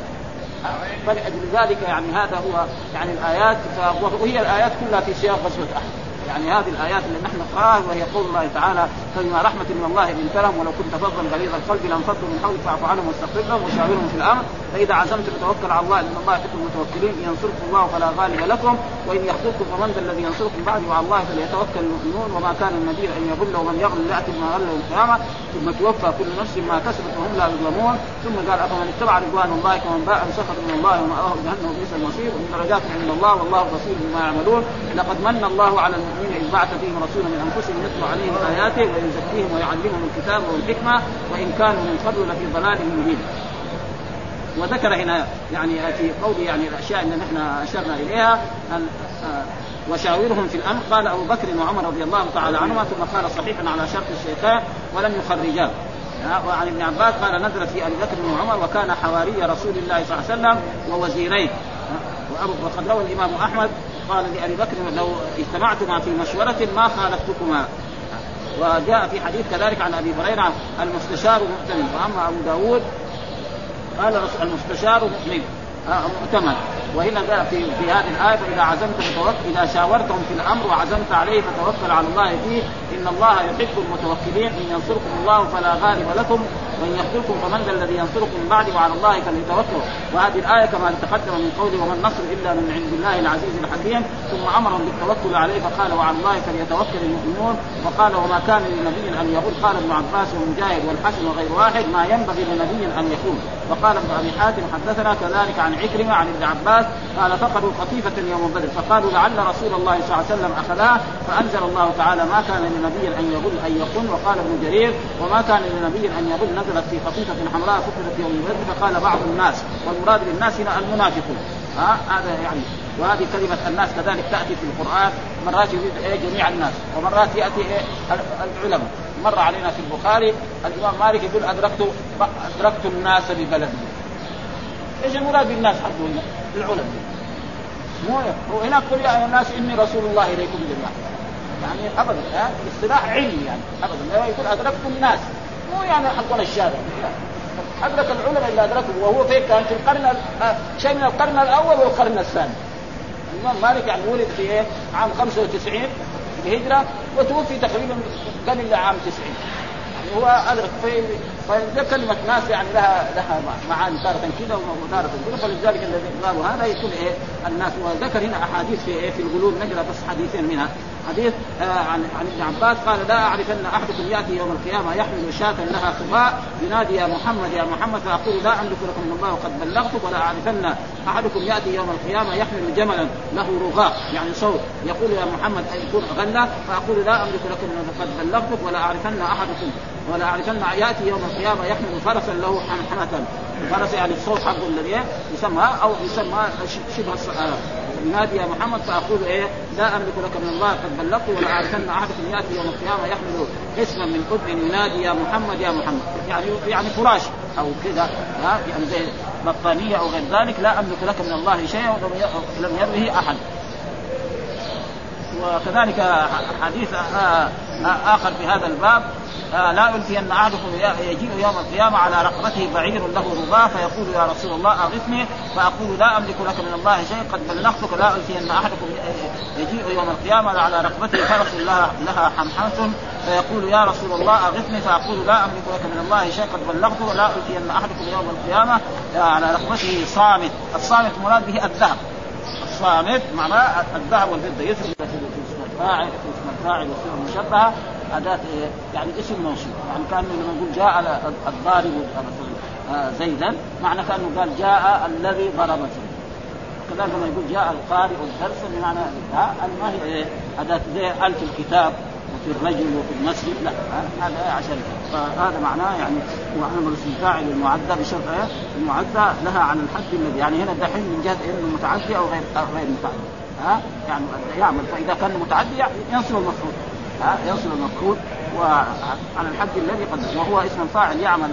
فلأجل ذلك يعني هذا هو يعني الآيات وهي الآيات كلها في سياق غزوة أحد. يعني هذه الآيات اللي نحن نقراها وهي قول الله تعالى فبما رحمة من الله لنت لهم ولو كنت فظا غليظ القلب لانفضوا من حولك فاعف عنهم واستغفر لهم وشاورهم في الأمر. فإذا عزمت فتوكل على الله إن الله يحب المتوكلين. ينصركم الله فلا غالب لكم وإن يخذلكم فمن ذا الذي ينصركم بعد وعلى الله فليتوكل المؤمنون. وما كان النبي أن يضل ومن يغل ياتي بما غل يوم القيامة. ثم توفى كل نفس ما كسبت وهم لا يظلمون. ثم قال أفمن اتبع رضوان الله كمن باء بسخط من الله ومأواه جهنم وبئس المصير؟ ومن درجات عند الله والله بصير بما يعملون. لقد من الله على المؤمنين اذ بعث فيهم رسولا من أنفسهم يتلو عليهم آياته ويزكيهم ويعلمهم الكتاب والحكمة وإن كانوا من قبل لفي ضلال مبين. وذكر هنا يعني في قوله يعني الأشياء اللي نحن أشرنا إليها آه، وشاورهم في الأمر. قال أبو بكر وعمر رضي الله تعالى عنهما ثم قال صحيحا على شرط الشيخان ولم يخرجاه. وعن ابن عباس قال نزلت في أبي بكر وعمر وكان حواري رسول الله صلى الله عليه وسلم ووزيرين. وقد روى الإمام أحمد قال لأبي بكر لو اجتمعتما في مشورة ما خالفتكما. وجاء في حديث كذلك عن أبي هريرة المستشار مؤتمن. وأما أبو داود قال المستشار مؤمن. آه، مؤتمن. وهنا قال في في هذه الآية فإذا عزمت فتوكل إذا شاورتهم في الأمر وعزمت عليه فتوكل على الله فيه إن الله يحب المتوكلين إن ينصركم الله فلا غالب لكم. وإن يخذلكم فمن ذا الذي ينصركم من بعد وعلى الله فليتوكلوا وهذه الآية كما تقدم من قوله وما النصر إلا من عند الله العزيز الحكيم ثم أمرهم بالتوكل عليه فقال وعلى الله فليتوكل المؤمنون وقال وما كان لنبي أن يقول قال ابن عباس ومجاهد والحسن وغير واحد ما ينبغي لنبي أن يكون وقال ابن أبي حاتم حدثنا كذلك عن عكرمة عن ابن عباس قال فقدوا قطيفة يوم بدر فقالوا لعل رسول الله صلى الله عليه وسلم اخذها فأنزل الله تعالى ما كان لنبي أن يغل أن يقل وقال ابن جرير وما كان لنبي أن يغل نزلت في قطيفه حمراء فقدت يوم بدر فقال بعض الناس والمراد بالناس هنا المنافقون. ها؟ هذا يعني وهذه كلمة الناس كذلك تأتي في القرآن مرات يريد إيه؟ جميع الناس ومرات يأتي إيه؟ العلماء. مر علينا في البخاري الإمام مالك يقول أدركت أدركت الناس ببلدي. إيش المراد بالناس حقه هنا؟ العلماء. مو وهناك قل يا الناس إني رسول الله إليكم جميعا. يعني ابدا اصطلاح علمي يعني ابدا. يقول أدركت الناس. مو يعني حقنا الشارع. أدرك العلماء اللي أدركوا وهو في كان في القرن آه، شيء من القرن الأول والقرن الثاني. الامام مالك يعني ولد في إيه؟ عام 95 الهجرة وتوفي تقريبا قبل عام 90 يعني هو أدرك في فده كلمة ناس يعني لها لها معاني تارة كذا وتارة كذا فلذلك الذي قالوا هذا يكون إيه؟ الناس وذكر هنا أحاديث في إيه؟ في القلوب نقرأ بس حديثين منها. حديث آه عن عن ابن عباس قال لا اعرفن أحدكم يأتي يوم القيامة يحمل شاة لها خفاء ينادي يا محمد يا محمد فأقول لا أملك لكم من الله وقد بلغتك ولا اعرفن أحدكم يأتي يوم القيامة يحمل جملا له رغاء. يعني صوت. يقول يا محمد ان يكون غنى فأقول لا أملك لكم من قد بلغتك ولا اعرفن أحدكم ولا اعرفن يأتي يوم القيامة يحمل فرسا له حنحنة فرس يعني الصوت حقه الذي يسمى أو يسمى شبه ينادي يا محمد فأقول إيه لا أملك لك من الله قد بلغت ولا أعرفن أحدكم يأتي يوم القيامة يحمل اسما من اذن ينادي يا محمد يا محمد. يعني يعني فراش أو كذا ها يعني زي بطانية أو غير ذلك لا أملك لك من الله شيئا ولم يروه أحد. وكذلك حديث آه، آه، آخر في هذا الباب آه، لا يلفين احدكم يجيء يوم القيامه على رقبته بعير له رباء فيقول يا رسول الله اغثني فاقول لا املك لك من الله شيء قد بلغتك لا الفين احدكم يجيء يوم القيامه على رقبته فرس لها لها حمحمه فيقول يا رسول الله اغثني فاقول لا املك لك من الله شيء قد بلغته لا الفين احدكم يوم القيامه على رقبته صامت الصامت مراد به الذهب الصامت معناه الذهب والفضه يثبت في اسم الفاعل في اسم الفاعل والصفه المشبهه أداة يعني اسم موصول. يعني كانه لما نقول جاء الضارب آه، زيدا. معنى كانه قال جاء الذي ضرب زيدا كذلك لما يقول جاء القارئ الدرس بمعنى ما هي أداة زي ألف الكتاب وفي الرجل وفي المسجد. لا هذا عشان فهذا معناه يعني وعمل اسم فاعل المعدى بشرط إيه؟ المعدى لها عن الحد الذي يعني هنا دحين من جهة إنه متعدي أو غير غير متعدي. ها يعني يعمل فإذا كان متعدي ينصب المفعول ينصب المفعول وعلى الحد الذي قد وهو اسم فاعل يعمل.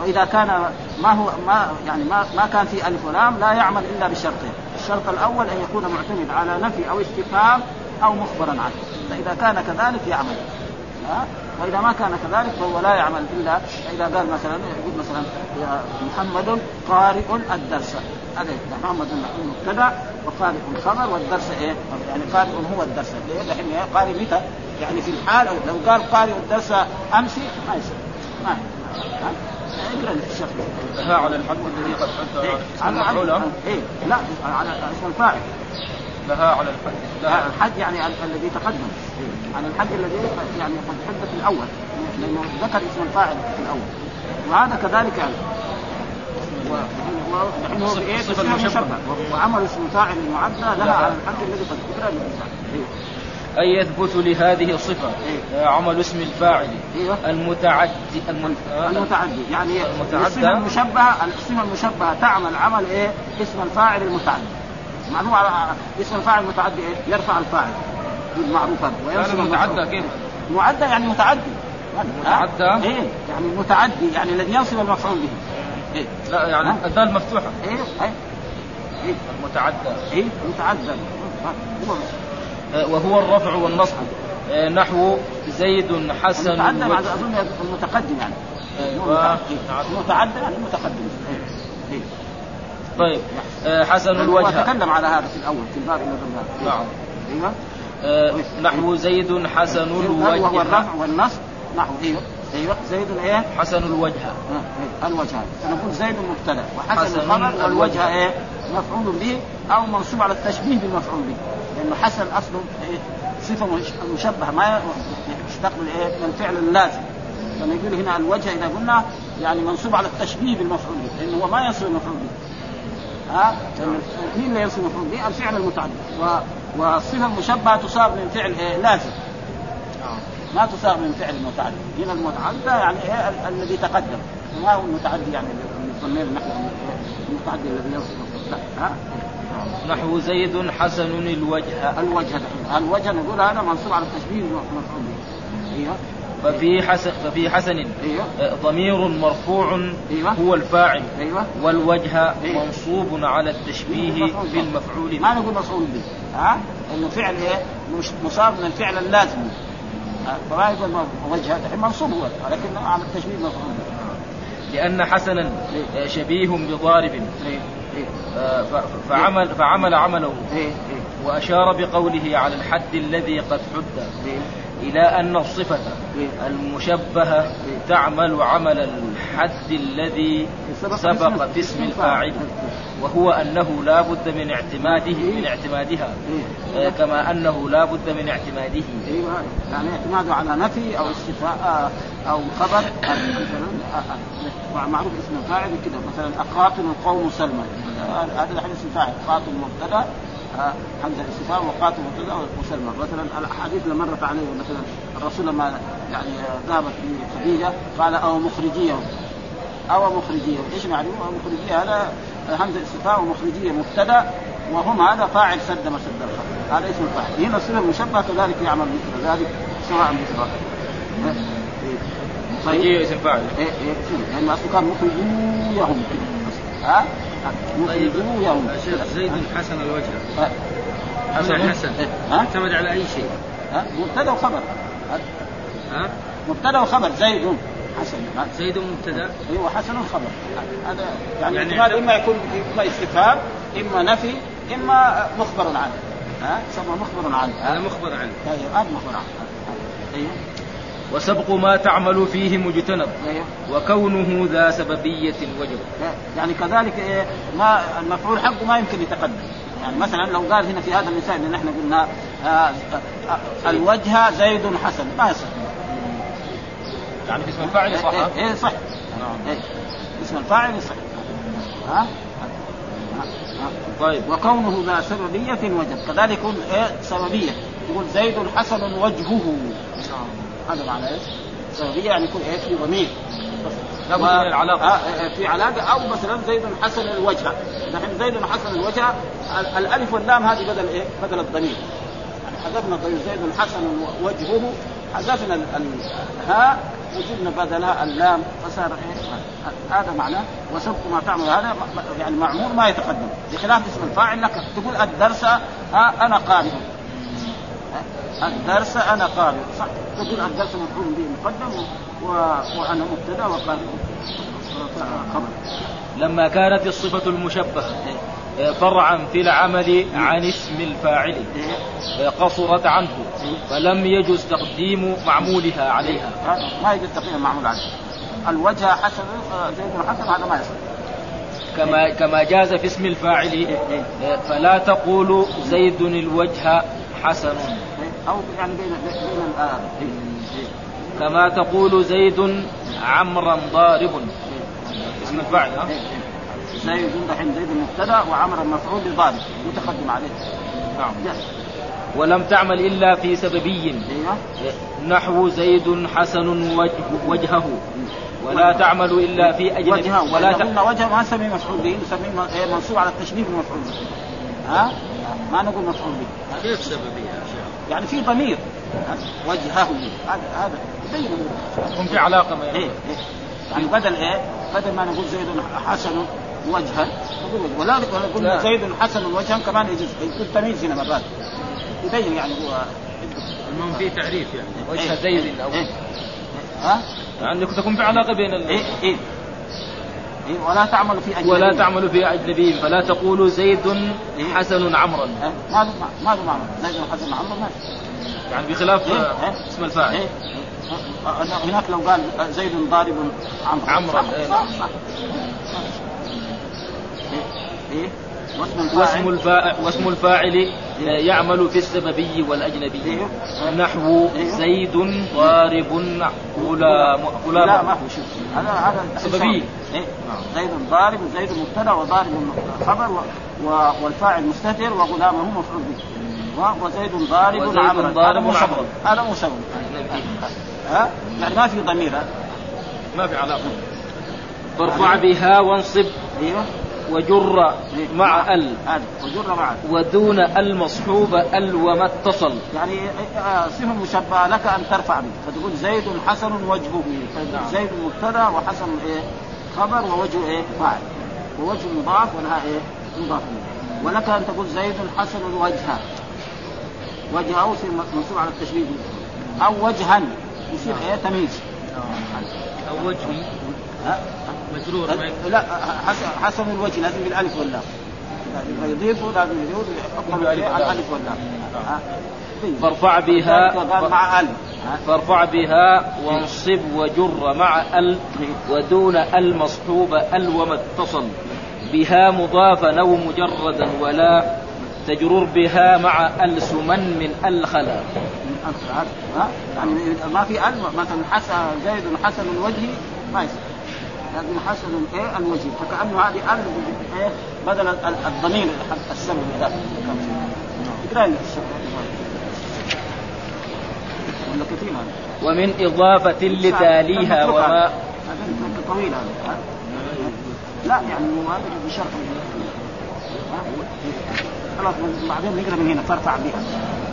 وإذا كان ما هو ما يعني ما ما كان في ألف ولام لا يعمل إلا بشرطين، الشرط الأول أن يكون معتمد على نفي أو استفهام أو مخبرا عنه، فإذا كان كذلك يعمل. ها؟ وإذا ما كان كذلك فهو لا يعمل الا إذا قال مثلا يقول مثلا محمد قارئ الدرس. هذا محمد مبتدا وقارئ خبر والدرس إيه؟ يعني قارئ هو الدرس. ليه؟ دحين قارئ متى؟ يعني في الحال لو قال قارئ الدرس امس ما يصير. ما اقرا الشيخ. ها على الحد الذي قد حتى إيه. لا على اسم الفاعل لها على الحد لها. الحد يعني الذي تقدم. على الحد الذي يعني قد حد في الأول. لأنه ذكر اسم الفاعل في الأول. وهذا كذلك يعني. بايه؟ مشبه وعمل اسم الفاعل المعدى لها على الحد الذي قد ذكر أي يثبت لهذه الصفة إيه؟ عمل اسم الفاعل إيه؟ المتعدي المتعدي يعني المتعدى المشبهة الاسم المشبهة تعمل عمل إيه؟ اسم الفاعل المتعدي معلوم على اسم الفاعل المتعدي إيه؟ يرفع الفاعل بالمعروف هذا وينصب المتعدى كيف؟ معدى يعني متعدي متعدى؟ إيه يعني متعدي يعني الذي ينصب المفعول به إيه؟ لا يعني الدال مفتوحة. إيه إيه. إيه؟ المتعدى إيه متعدى هو وهو الرفع والنصب. آه، نحو زيد حسن المتعدى أظن المتقدم يعني. أيوه المتعدى يعني المتقدم. إيه. طيب آه، حسن الوجه. تكلم على هذا في الأول في الباب اللي نعم. أيوه آه، نحو زيد حسن الوجه. وهو الرفع والنصب. نحو أيوه أيوه زيد إيه؟ حسن الوجه آه. الوجه فنقول زيد مبتدا وحسن الخبر والوجه إيه؟ مفعول به أو منصوب على التشبيه بالمفعول به لأنه حسن اصله إيه؟ صفة مشبهة ما يستقبل إيه؟ من فعل اللازم لما يقول هنا الوجه إذا قلنا يعني منصوب على التشبيه بالمفعول به لأنه هو ما يصل المفعول به ها مين اللي يصل المفعول به؟ الفعل المتعدي و... والصفه المشبهه تصاب من فعل إيه؟ لازم ما تصاب من فعل المتعدي هنا المتعدى يعني إيه الذي تقدم. ما هو المتعدي يعني اللي نحن المتعدي الذي يصل لا ها؟ نحو زيد حسن الوجه. الوجه الوجه نقول هذا منصوب على التشبيه المفعول به. أيوه. ففي حسن ففي حسن. أيوة. ضمير مرفوع أيوة. هو الفاعل. أيوة. والوجه أيوة. منصوب على التشبيه بالمفعول ما نقول مفعول به. ها؟ انه فعل إيه؟ مصاب من الفعل اللازم فما يقول وجه منصوب هو ولكن على التشبيه مفعول به لأن حسنا إيه. شبيه بضارب. إيه. آه، فعمل فعمل عمله. وأشار بقوله على الحد الذي قد حد. إلى أن الصفة المشبهة تعمل عمل الحد الذي سبق في اسم الفاعل وهو أنه لا بد من اعتماده من اعتمادها آه، كما أنه لا بد من اعتماده. أيوة يعني اعتماده على نفي أو استفاء آه، أو خبر آه، معروف اسم الفاعل كده مثلا أقاتل القوم سلما. هذا الحديث الفاعل قاتل مبتدأ حمزة الاستفهام وقاتل مبتدا وسلمى. مثلا الأحاديث اللي مرت عليه مثلا الرسول لما يعني ذهبت خديجة قال أو مخرجيه أو مخرجيه إيش معنى أو مخرجية؟ هذا همزه الاستفهام ومخرجية مبتدأ وهم هذا فاعل سد ما سد الخبر هذا اسم الفاعل. هنا الصفه المشبهه كذلك يعمل مثل ذلك سواء بسواء طيب. اسم فاعل إيه إيه لأنه اصله كان مخرجيهم. ها؟ طيب يوم شيخ زيد حسن الوجه؟ حسن حسن. ها؟ يعتمد على أي شيء؟ مبتدا وخبر. ها؟ مبتدا وخبر. زيد حسن؟ زيد مبتدا. أيوه حسن خبر هذا يعني, يعني يعني إما يكون اما استفهام إما نفي إما مخبر عنه. ها؟ يسمى مخبر عنه. هذا مخبر عنه. أيوه هذا مخبر عنه. أيوه وسبق ما تعمل فيه مجتنب. أيوه. وكونه ذا سببية وجب يعني كذلك إيه ما المفعول حقه ما يمكن يتقدم. يعني مثلا لو قال هنا في هذا المثال اللي نحن قلنا آه آه الوجه زيد حسن. ما يصح. يعني اسم الفاعل صح؟ إيه, إيه صح. نعم. إيه اسم الفاعل صح. ها؟ طيب. وكونه ذا سببية وجب كذلك إيه سببية. يقول زيد حسن وجهه. هذا معنى إيش؟ سببية يعني يكون إيه في ضمير. لابد من العلاقة. آه آه، في علاقة. أو مثلا زيد حسن الوجه. نحن زيد حسن الوجه ال- الألف واللام هذه بدل إيه؟ بدل الضمير. يعني حذفنا الضمير. زيد حسن وجهه. حذفنا ال- ال- الهاء. وجبنا بدلها اللام. فصار إيه؟ هذا معناه. وسبق ما تعمل هذا. يعني معمول ما يتقدم. بخلاف اسم الفاعل لك. تقول الدرس ها أنا قارئ. الدرس أنا قارئ. صح. تقول الدرس مفعول به مقدم و... وأنا مبتدأ وقارئ. خبر لما كانت الصفة المشبهة فرعا في العمل عن اسم الفاعل. قصرت عنه. فلم يجز تقديم معمولها عليها. ما يجوز تقديم معمول عليه الوجه حسن آه، زيد حسن هذا ما يصح. كما كما جاز في اسم الفاعل فلا تقول زيد الوجه حسن. أو يعني بين بين كما تقول زيد عمرا ضارب. اسم الفاعل ها؟ زيد دحين زيد المبتدأ وعمر المفعول لضارب متقدم عليه. نعم. ولم تعمل إلا في سببي. أيوه. نحو زيد حسن وجه وجهه. ولا تعمل إلا في أجنبي. وجهه. ولا ولا ت... قلنا وجه ما نسميه مفعول به. نسميه إيه، منصوب على التشبيه بالمفعول به. ها؟ ما نقول مفعول به. سببية يا شيخ؟ يعني في ضمير؟ وجهه هذا هذا يبين هم في علاقة ما إيه إيه يعني بدل إيه؟ بدل ما نقول زيد حسن وجها نقول. ولا لا. زيد حسن وجها كمان يجوز يكون تمييز هنا مرات يبين يعني هو المهم في تعريف يعني وجه زيد أو إيه. ها؟ يعني تكون في علاقة بين ال... إيه إيه إيه ولا تعمل في أجنبي ولا تعمل في أجنبي فلا تقول زيد حسن عمرا إيه؟ ما له ما له معنى زيد حسن عمرو ما يعني بخلاف إيه؟ إيه؟ اسم الفاعل إيه؟ هناك لو قال زيد ضارب عمرو عمرا، صح إيه. واسم الفاعل واسم الفاعل يعمل في السببي والأجنبي إيه. نحو إيه. زيد ضارب غلام لا غلام هذا هذا سببي. إيه؟ زيد ضارب زيد مبتدأ وضارب خبر. والفاعل مستتر وغلامه مفعول به وزيد ضارب وزيد ضارب هذا مو عمرا. هذا سبب ها يعني ما في ضمير ما في علاقة فارفع بها وانصب أيوه وجر مع ال. وجر معه ودون المصحوب ال وما اتصل. يعني آه، صفة مشبهة لك أن ترفع به. فتقول زيد حسن وجهه. نعم. زيد مبتدأ وحسن إيه خبر ووجه إيه فاعل ووجه مضاف ولها إيه مضاف. ولك أن تقول زيد حسن وجهه. وجهه منصوب على التشبيه. أو وجها يصير إيه تمييز. أو وجهي. ها؟ مجرور لا حسن حسن الوجه لازم بالألف واللام. اذا يضيفه لازم يضيف واللام. الالف واللام. ها؟ فارفع بها مع ال؟ فارفع بها وانصب وجر مع أل ودون المصحوب أل وما اتصل. بها مضافا أو مجردا ولا تجرر بها مع أل سمن من أل خلا. من ها؟ يعني ما في ال مثلا حسن زيد حسن الوجه ما يصير. لازم حسن إيه؟ الوجه فكانه هذه ال إيه؟ بدل ال- الضمير السبب ذاك اقرا لي. ولا كثير هذا. ومن إضافة لتاليها. وما هذا طويل هذا. ها؟ لا يعني هو هذا بشرح ها؟ خلاص بعدين نقرأ من هنا فارفع بها.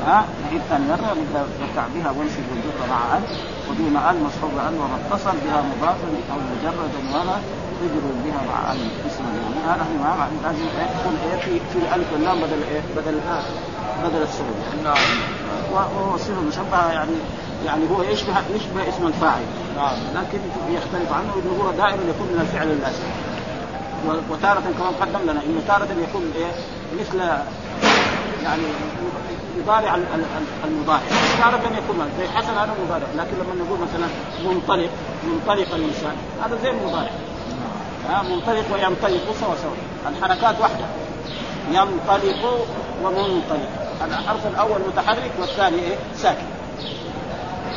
ها؟ نعيد ثاني مرة نقرا فارفع بها وانصب والجر مع ال ودون ال مصحوب ال وما اتصل بها مضافا أو مجردا ولا تجروا بها مع اسما يعني هذا هو لازم يكون إيه في في الألف واللام بدل إيه؟ بدل بدل السبب نعم. وهو المشبهه يعني يعني هو يشبه يشبه اسم الفاعل. نعم. لكن يختلف عنه إنه هو دائما يكون من الفعل اللازم وتارة كما قدم لنا إنه تارة يكون إيه؟ مثل يعني يضارع المضارع. تارة يكون زي حسن هذا مضارع. لكن لما نقول مثلا منطلق منطلق الإنسان هذا زي المضارع ها منطلق وينطلق سوا سوا. الحركات واحدة. ينطلق ومنطلق. الحرف الأول متحرك والثاني إيه؟ ساكن.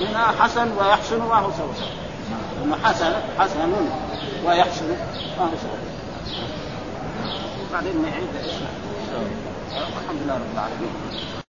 منها حسن ويحسن ما هو سوا. سوا حسن حسن ويحسن ما هو سوا. بعدين نعيد. الحمد لله رب العالمين.